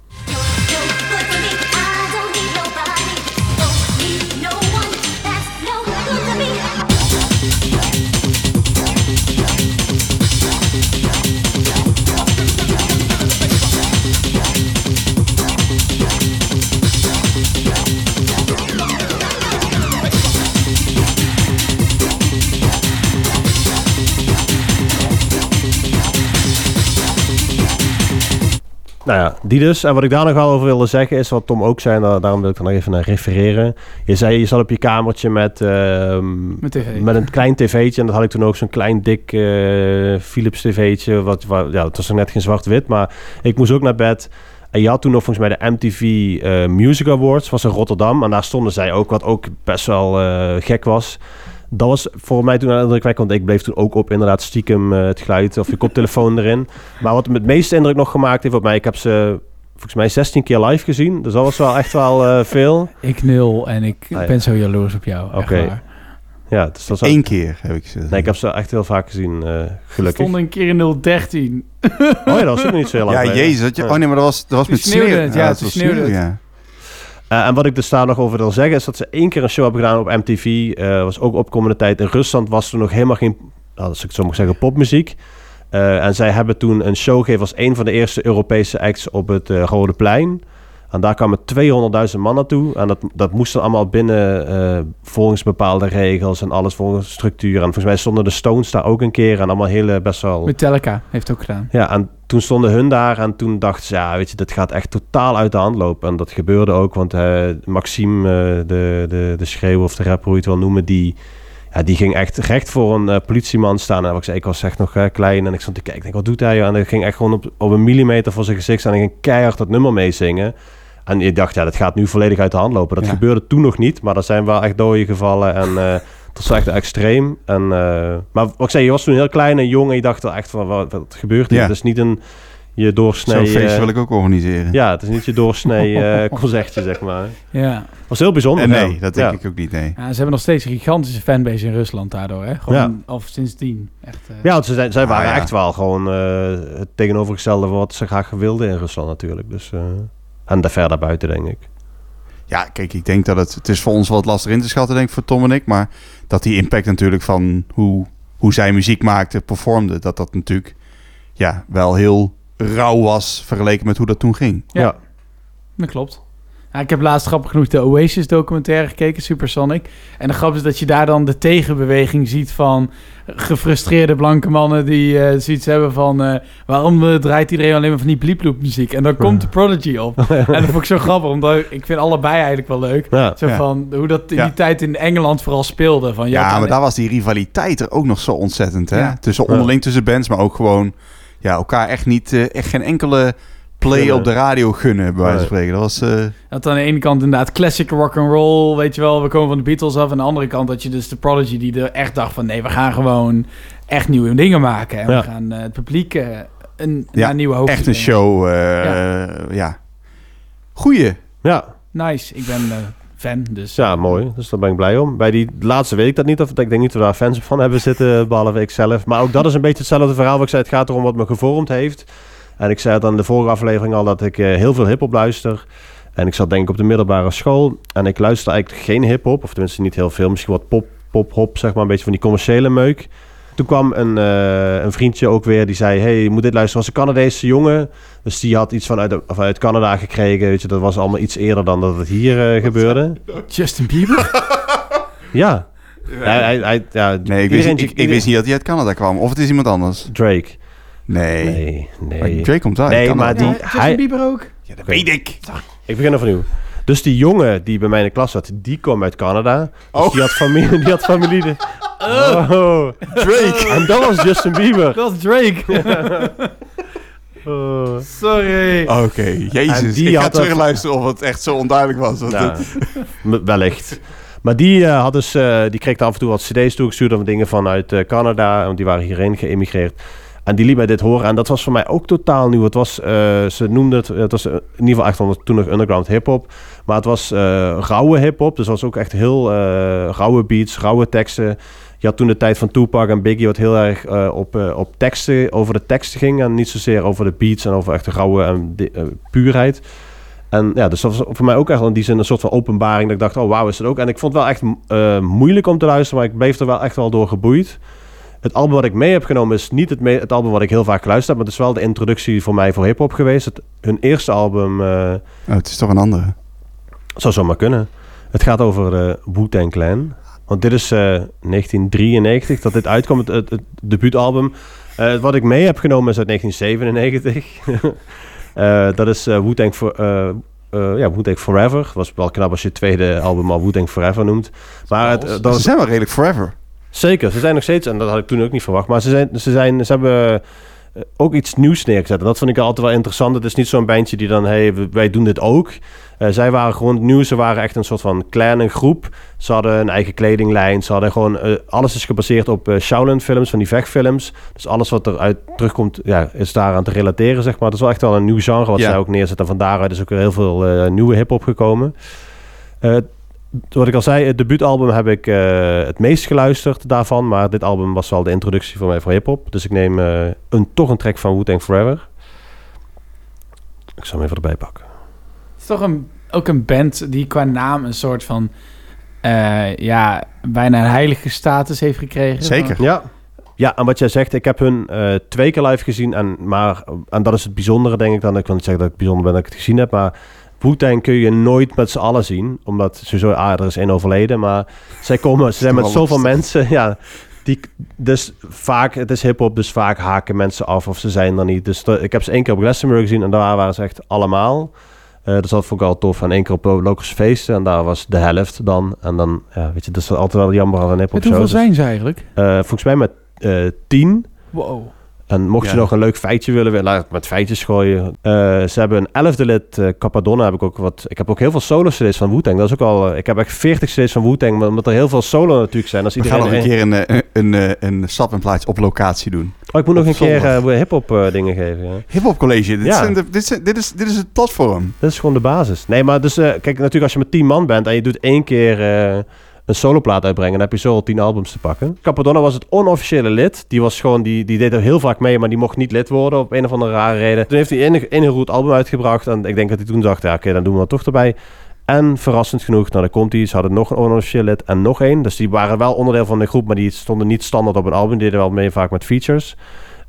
Nou ja, die dus. En wat ik daar nog wel over wilde zeggen is wat Tom ook zei. En daar- daarom wil ik er nog even naar refereren. Je zei, je zat op je kamertje met, ehm, met een klein tv'tje. En dat had ik toen ook zo'n klein dik eh, Philips tv'tje. Wat, wat, ja, het was nog net geen zwart-wit. Maar ik moest ook naar bed. En je had toen nog volgens mij de MTV eh, Music Awards. Was in Rotterdam. En daar stonden zij ook. Wat ook best wel eh, gek was. Dat was voor mij toen indrukwekkend. Want ik bleef toen ook op inderdaad stiekem eh, het geluid of je koptelefoon erin. Maar wat me het meeste indruk nog gemaakt heeft op mij. Ik heb ze volgens mij 16 keer live gezien. Dus dat was wel echt wel eh, veel. Ik nul en ik Ah, ja. ben zo jaloers op jou. echt Oké. waar. Ja, dus dat is Eén keer heb ik ze. Nee, ik heb ze echt heel vaak gezien, eh, We gelukkig. stonden een keer in 013. Oh ja, dat was ook niet zo heel lang Ja, jezus. Dat je, oh nee, maar dat was, dat was met sneeuw. het, ja, was sneeuwde sneeuw, het. ja. Eh, en wat ik dus daar nog over wil zeggen, is dat ze één keer een show hebben gedaan op MTV. eh was ook opkomende tijd. In Rusland was er nog helemaal geen, nou, als ik zo mag zeggen, popmuziek. Eh, en zij hebben toen een show gegeven als een van de eerste Europese acts op het Rode Plein. En daar kwamen 200.000 man naartoe. En dat, dat moest dan allemaal binnen eh, volgens bepaalde regels en alles volgens structuur. En volgens mij stonden de Stones daar ook een keer. En allemaal hele best wel... Metallica heeft ook gedaan. Ja, en toen stonden hun daar en toen dachten ze, ja, weet je, dit gaat echt totaal uit de hand lopen. En dat gebeurde ook, want eh, Maxime, eh, de, de, de schreeuw of de rapper, hoe je het wil noemen, die, ja, die ging echt recht voor een politieman staan. En ik zei, ik was echt nog klein en ik stond te kijken, ik denk, wat doet hij? En hij ging echt gewoon op, op een millimeter voor zijn gezicht staan en ging keihard dat nummer meezingen. En ik dacht, ja, dat gaat nu volledig uit de hand lopen. Dat Ja. gebeurde toen nog niet, maar er zijn wel echt doden gevallen en... eh dat was echt extreem. En, eh, maar wat ik zei, je was toen heel klein en jong en je dacht echt van, wat, wat gebeurt hier? Ja. Het is niet een, je Zo'n doorsnee... feestje eh, wil ik ook organiseren. ja, het is niet je doorsnee eh concertje, zeg maar. Ja. was heel bijzonder. En nee, ja. dat denk Ja. ik ook niet, nee. ja. Ze hebben nog steeds een gigantische fanbase in Rusland daardoor. Hè? Gewoon al sindsdien. Echt, eh, Ja, want ze zijn, zij Ah, waren ja. echt wel gewoon eh, het tegenovergestelde van wat ze graag wilden in Rusland natuurlijk. Dus, eh, en daar verder buiten, denk ik. Ja, kijk, ik denk dat het... Het is voor ons wat lastig in te schatten, denk ik, voor Tom en ik. Maar dat die impact natuurlijk van hoe, hoe zij muziek maakte, performde... dat dat natuurlijk ja, wel heel rauw was vergeleken met hoe dat toen ging. Ja. Ja. Dat klopt. Ik heb laatst grappig genoeg de Oasis documentaire gekeken, Supersonic. En de grap is dat je daar dan de tegenbeweging ziet van gefrustreerde blanke mannen die eh, zoiets hebben van... eh, waarom eh, draait iedereen alleen maar van die blieploep muziek? En dan komt de Prodigy op. en dat vond ik zo grappig, omdat ik vind allebei eigenlijk wel leuk. Ja. Zo Ja. van hoe dat in Ja. die tijd in Engeland vooral speelde. Van, Ja, maar daar was die rivaliteit er ook nog zo ontzettend. Hè? Tussen onderling tussen bands, maar ook gewoon... Ja, elkaar echt niet... echt geen enkele play op de radio gunnen, bij wijze van spreken. Dat was... eh, Dat aan de ene kant inderdaad classic rock and roll, weet je wel, we komen van de Beatles af. En aan de andere kant had je dus de Prodigy die er echt dacht van nee, we gaan gewoon echt nieuwe dingen maken. En Ja. we gaan eh, het publiek eh, een, Ja, naar een nieuwe hoogte echt een brengen. show. eh, ja. Goeie. Ja, Nice, ik ben eh, fan, dus... ja, mooi. Dus daar ben ik blij om. Bij die laatste weet ik dat niet. Of, ik denk niet dat we daar fans van hebben zitten, behalve ik zelf. Maar ook dat is een beetje hetzelfde verhaal. Wat ik zei, het gaat erom wat me gevormd heeft. En ik zei het aan de vorige aflevering al dat ik eh, heel veel hip-hop luister. En ik zat denk ik op de middelbare school. En ik luister eigenlijk geen hip-hop. Of tenminste niet heel veel. Misschien wat pop, pop, hop, zeg maar. Een beetje van die commerciële meuk. Toen kwam een, eh, een vriendje ook weer die zei: Hey, je moet dit luisteren. Was een Canadese jongen. Dus die had iets vanuit, de- vanuit Canada gekregen. Weet je, dat was allemaal iets eerder dan dat het hier eh, gebeurde. Justin Bieber? Ja. Hij, hij, hij- ja Nee, ik wist, iedereen- niet, ik, ik wist niet dat hij uit Canada kwam. Of het is iemand anders. Drake. Nee. Nee, Maar nee. Drake komt uit Nee, Canada. maar die- Ja, Justin hij- Bieber ook? Ja, dat weet ik. Ik begin opnieuw. Dus die jongen die bij mij in de klas zat, die kwam uit Canada. Dus Oh. die had familie. Die had familie de- oh. Drake. En dat was Justin Bieber. Dat is Drake. Oh. Sorry. Oké, jezus. die Ik ga had dat- terugluisteren of het echt zo onduidelijk was. want Ja, het- wellicht. Maar die, eh, had dus, eh, die kreeg af en toe wat cd's toegestuurd van dingen vanuit eh, Canada. Want die waren hierheen geëmigreerd. En die liet mij dit horen. En dat was voor mij ook totaal nieuw. Het was, eh, ze noemden het, het was in ieder geval echt onder, toen nog underground hip-hop. Maar het was eh, rauwe hip-hop. Dus het was ook echt heel eh, rauwe beats, rauwe teksten. Je had toen de tijd van Tupac en Biggie, wat heel erg eh, op, eh, op teksten, over de teksten ging. En niet zozeer over de beats en over echt de rauwe en eh, puurheid. En ja, dus dat was voor mij ook echt in die zin een soort van openbaring. Dat ik dacht, oh wauw, is het ook. En ik vond het wel echt eh, moeilijk om te luisteren, maar ik bleef er wel echt wel door geboeid. Het album wat ik mee heb genomen is niet het, het album wat ik heel vaak geluisterd heb, maar het is wel de introductie voor mij voor hip-hop geweest. Het, hun eerste album eh, Oh, het is toch een andere. zou zomaar kunnen. Het gaat over de Wu-Tang Clan. Want dit is eh, 1993 dat dit uitkwam, het, het, het debuutalbum. Eh, wat ik mee heb genomen is uit 1997. Eh, dat is eh Wu-Tang for, eh, eh, ja, Wu-Tang Forever. Was wel knap als je het tweede album al Wu-Tang Forever noemt. Maar het, eh, dat zijn wel redelijk forever. Zeker, ze zijn nog steeds, en dat had ik toen ook niet verwacht, maar ze, zijn, ze, zijn, ze hebben eh, ook iets nieuws neergezet. En dat vond ik altijd wel interessant. Het is niet zo'n bandje die dan, hey, wij doen dit ook. Eh, zij waren gewoon nieuw. Ze waren echt een soort van kleine groep. Ze hadden een eigen kledinglijn. Ze hadden gewoon... eh, alles is gebaseerd op eh Shaolin films, van die vechtfilms. Dus alles wat eruit terugkomt, ja, is daaraan te relateren, zeg maar. Het is wel echt wel een nieuw genre wat Ja. zij ook neerzetten. En van daaruit is ook weer heel veel nieuwe hip-hop gekomen. Wat ik al zei, het debuutalbum heb ik eh, het meest geluisterd daarvan. Maar dit album was wel de introductie voor mij voor hip-hop. Dus ik neem eh, een, toch een track van Wu-Tang Forever. Ik zal hem even erbij pakken. Het is toch een, ook een band die qua naam een soort van... eh, ja, bijna een heilige status heeft gekregen. Zeker. Ja. Ja, en wat jij zegt, ik heb hun eh, twee keer live gezien. En, maar, en dat is het bijzondere, denk ik dan. Ik wil niet zeggen dat ik bijzonder ben dat ik het gezien heb. Maar Wu-Tang kun je nooit met z'n allen zien. Omdat sowieso, ah, er is één overleden. Maar zij komen, ze zijn met zoveel mensen. Ja, die, dus vaak, het is hip-hop, dus vaak haken mensen af of ze zijn er niet. Dus ik heb ze één keer op Glastonbury gezien en daar waren ze echt allemaal. Eh dus dat vond ik al tof. En één keer op Locals Feesten en daar was de helft dan. En dan, ja, weet je, dat is altijd wel jammer aan een hip-hop Met hoeveel. Dus, zijn ze eigenlijk? eh, volgens mij met eh, tien. Wow. En mocht je Ja. nog een leuk feitje willen, laat ik met feitjes gooien. Eh, ze hebben een elfde lid, eh Capadonna heb ik ook wat. Ik heb ook heel veel solo CD's van Wu-Tang. Dat is ook al. eh, ik heb echt 40 CD's van Wu-Tang, maar omdat er heel veel solo natuurlijk zijn. Als We iedereen gaan nog een er- keer een, een, een, een stap en plaats op locatie doen. Oh, ik moet nog een keer hip-hop dingen geven. Ja. Hip-hop college. Dit, Ja. de- dit, zijn- dit, is, dit is het platform. Dat is gewoon de basis. Nee, maar dus, kijk, natuurlijk als je met 10 man bent en je doet één keer een soloplaat uitbrengen, dan heb je zo al 10 albums te pakken. Capadonna was het onofficiële lid. Die was gewoon, die, die deed er heel vaak mee, maar die mocht niet lid worden op een of andere rare reden. Toen heeft hij een, goed album uitgebracht en ik denk dat hij toen dacht, ja oké, dan doen we dat toch erbij. En verrassend genoeg, nou dan komt ze hadden nog een onofficieel lid en nog één. Dus die waren wel onderdeel van de groep, maar die stonden niet standaard op een album. Die deden wel mee vaak met features.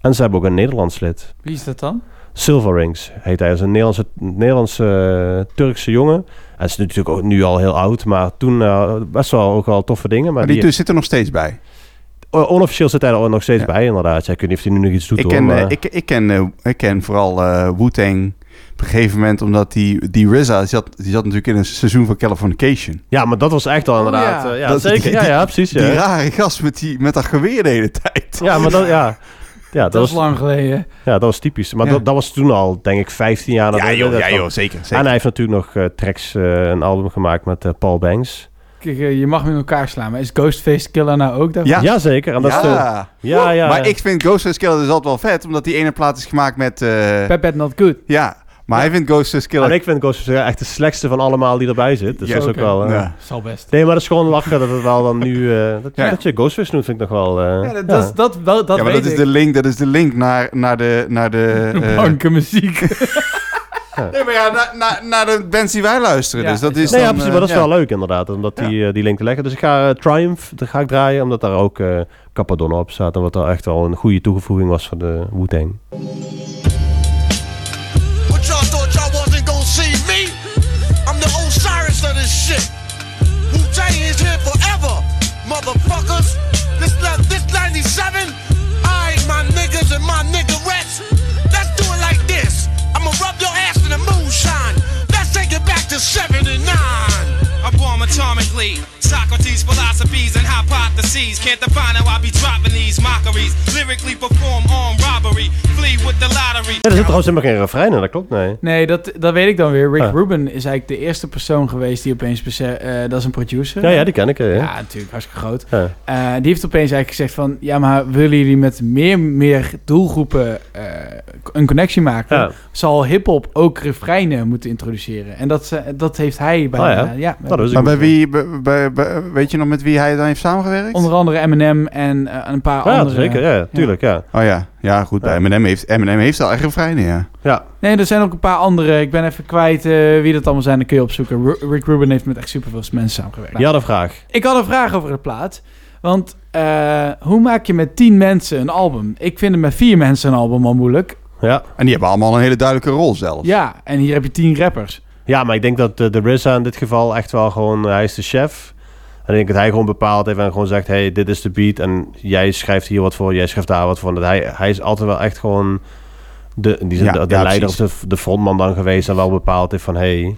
En ze hebben ook een Nederlands lid. Wie is dat dan? Silver Rings heet hij. Dat is een Nederlandse, Nederlandse eh, Turkse jongen. Hij is natuurlijk ook nu al heel oud, maar toen eh, best wel ook al toffe dingen. Maar Maar die, die dus zit er nog steeds bij. onofficieel zit hij er nog steeds Ja. bij, inderdaad. Ja, ik weet niet of hij nu nog iets doet Ik hoor, ken, maar- eh, ik, ik, ken, eh, ik ken vooral eh Wu-Tang op een gegeven moment, omdat die, die RZA, die zat, die zat natuurlijk in een seizoen van Californication. Ja, maar dat was echt al inderdaad... ja. eh, ja, Dat- zeker. die- ja, ja, precies. Die Ja, rare gast met, die, met dat geweer de hele tijd. ja maar dat... Ja. Ja, dat, Dat is was, lang geleden. ja, dat was typisch. Maar Ja. dat, dat was toen al, denk ik, 15 jaar. Ja, joh, dat ja, joh zeker. En zeker. hij heeft natuurlijk nog eh, tracks, eh, een album gemaakt met eh, Paul Banks. Kijk, je mag me in elkaar slaan, maar is Ghostface Killer nou ook daarvan? Ja. Jazeker. En dat is de, ja. ja, ja. maar ik vind Ghostface Killer dus altijd wel vet, omdat die ene plaat is gemaakt met... eh, Bad Bad Not Good. ja, maar hij vindt Ghostface Killer... En ik vind Ghostface echt de slechtste van allemaal die erbij zit. Dus Ja, dat is ook wel... eh, Ja. Zal best. Nee, maar dat is gewoon lachen dat het wel dan nu... eh, dat, Ja. dat je Ghostface noemt, vind ik nog wel... eh, Ja, dat, ja. dat, is- dat, dat ja, maar dat is, de link, dat is de link naar, naar de... Naar de eh, Blanke muziek. nee, maar ja, naar, naar, naar de bands die wij luisteren. Ja, dus dat is is Nee, ja, dan, precies, eh, maar dat is ja. wel leuk inderdaad, om dat die, die link te leggen. Dus ik ga Triumph, daar ga ik draaien, omdat daar ook eh Capadonna op staat. En wat daar echt wel een goede toegevoeging was voor de Wu-Tang. In moonshine. Let's take it back to 79. I bomb atomically. Socrates' philosophies and hypotheses can't define how I be dropping these mockeries. Lyrically perform armed robbery. Flee with the lottery. Ja, er zit trouwens helemaal geen refrein in, dat klopt, nee. Nee, dat, dat weet ik dan weer. Rick Ah. Rubin is eigenlijk de eerste persoon geweest die opeens... eh, dat is een producer. Ja, ja, die ken ik, eh, Ja, ja. natuurlijk. Hartstikke groot. Ja. Eh, die heeft opeens eigenlijk gezegd van... Ja, maar willen jullie met meer, meer doelgroepen eh, een connectie maken? Ja. Zal hiphop ook refreinen moeten introduceren? En dat, dat heeft hij bij... Oh ja. Nou, dat is Maar bij wie, bij, bij- bij- weet je nog met wie hij dan heeft samengewerkt? Onder andere Eminem en eh, een paar Ja, andere... zeker, ja, tuurlijk, ja. Oh ja, ja goed. Bij Ja. Eminem heeft, Eminem heeft al echt refreinen, ja. Ja, Nee, er zijn ook een paar andere. Ik ben even kwijt eh, wie dat allemaal zijn. Dan kun je opzoeken. Ru- Rick Rubin heeft met echt superveel mensen samengewerkt. je had een vraag. Ik had een vraag over de plaat. Want eh, hoe maak je met tien mensen een album? Ik vind het met vier mensen een album al moeilijk. Ja. En die hebben allemaal een hele duidelijke rol zelfs. Ja, en hier heb je tien rappers. Ja, maar ik denk dat de, de RZA in dit geval echt wel gewoon... Hij is de chef. En ik denk dat hij gewoon bepaald heeft en gewoon zegt... hey, dit is de beat en jij schrijft hier wat voor, jij schrijft daar wat voor. Dat hij, hij is altijd wel echt gewoon... De, die Ja, de, de ja, leider of de, de frontman dan geweest en wel bepaald heeft van... Hey, en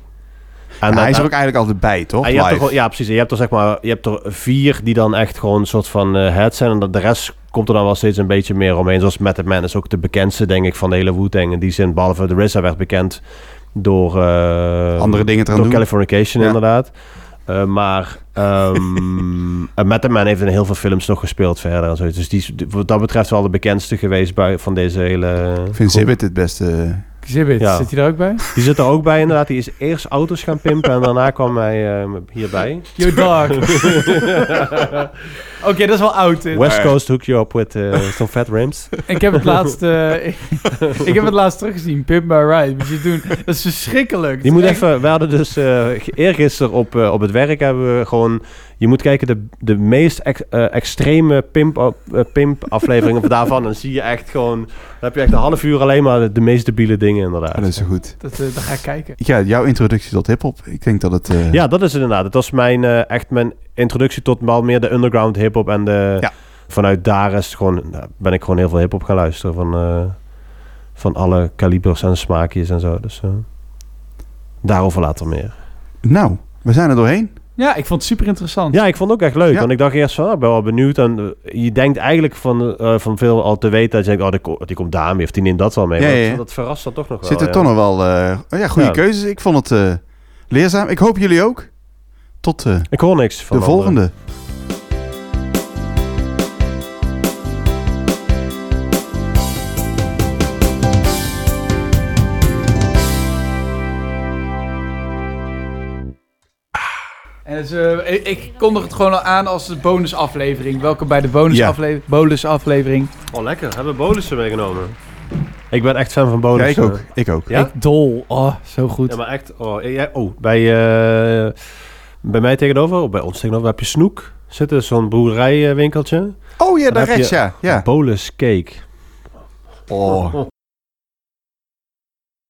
Ja, dat- hij is er ook eigenlijk altijd bij, toch? Je hebt ja, precies. Je hebt er zeg maar, je hebt er vier die dan echt gewoon een soort van eh head zijn. En de rest komt er dan wel steeds een beetje meer omheen. Zoals Method Man is ook de bekendste, denk ik, van de hele Wu-Tang. In die zin, behalve de RZA werd bekend door... eh, Andere dingen te gaan Door doen. Californication, Ja. inderdaad. Eh, maar ehm en Method Man heeft in heel veel films nog gespeeld verder. En zo. Dus die is wat dat betreft wel de bekendste geweest bij, van deze hele... Ik vind Zibbit het beste. Ja. zit hij daar ook bij? Die zit er ook bij inderdaad. Die is eerst auto's gaan pimpen en daarna kwam hij eh, hierbij. Yo, dog. Oké, dat is wel oud. dit. West Coast hook you up with uh, some fat rims. Ik heb het laatst, eh, ik heb het laatst teruggezien. Pimp My Ride. Moet je doen. Dat is verschrikkelijk. Die Het moet echt- even, we hadden dus uh, eergisteren op, uh, op het werk hebben we gewoon, je moet kijken de, de meest ex, uh, extreme pimp, uh, pimp afleveringen daarvan. En dan zie je echt gewoon, dan heb je echt een half uur alleen maar de, de meest debiele dingen inderdaad. Dat is zo goed. Dat, uh, dan ga ik kijken. Ja, jouw introductie tot hip-hop. Ik denk dat het. Uh... Ja, dat is het inderdaad. Het was mijn, uh, echt mijn introductie tot wel meer de underground hip-hop. En de, ja. vanuit daar is het gewoon, ben ik gewoon heel veel hip-hop gaan luisteren. Van, uh, van alle kalibers en smaakjes en zo. Dus uh, daarover later meer. Nou, we zijn er doorheen. Ja, ik vond het super interessant. Ja, ik vond het ook echt leuk. Ja. Want ik dacht eerst van, oh, ik ben wel benieuwd. En uh, je denkt eigenlijk van, uh, van veel al te weten. Dat je denkt, oh, die, die komt daar mee of die neemt dat wel mee. Ja, maar ja, ja. Dat, dat verrast dan toch nog wel. Zit er ja. toch nog wel uh, ja, goede Ja. keuzes. Ik vond het uh, leerzaam. Ik hoop jullie ook. Tot uh, Ik hoor niks van de volgende. Dus, uh, ik, ik kondig het gewoon al aan als de bonusaflevering. Welke bij de bonusaflevering. Ja. bonusaflevering. Oh, lekker. Hebben we bonussen meegenomen? Ik ben echt fan van bonussen. Ja, ik ook. Ik ook. Ja? Ik dol. Oh, zo goed. Ja, maar echt. Oh, ja, oh bij, uh, bij mij tegenover, of bij ons tegenover, heb je Snoek. Zitten zo'n boerderijwinkeltje. Oh ja, daar rechts, ja. ja. Bolus cake. Oh.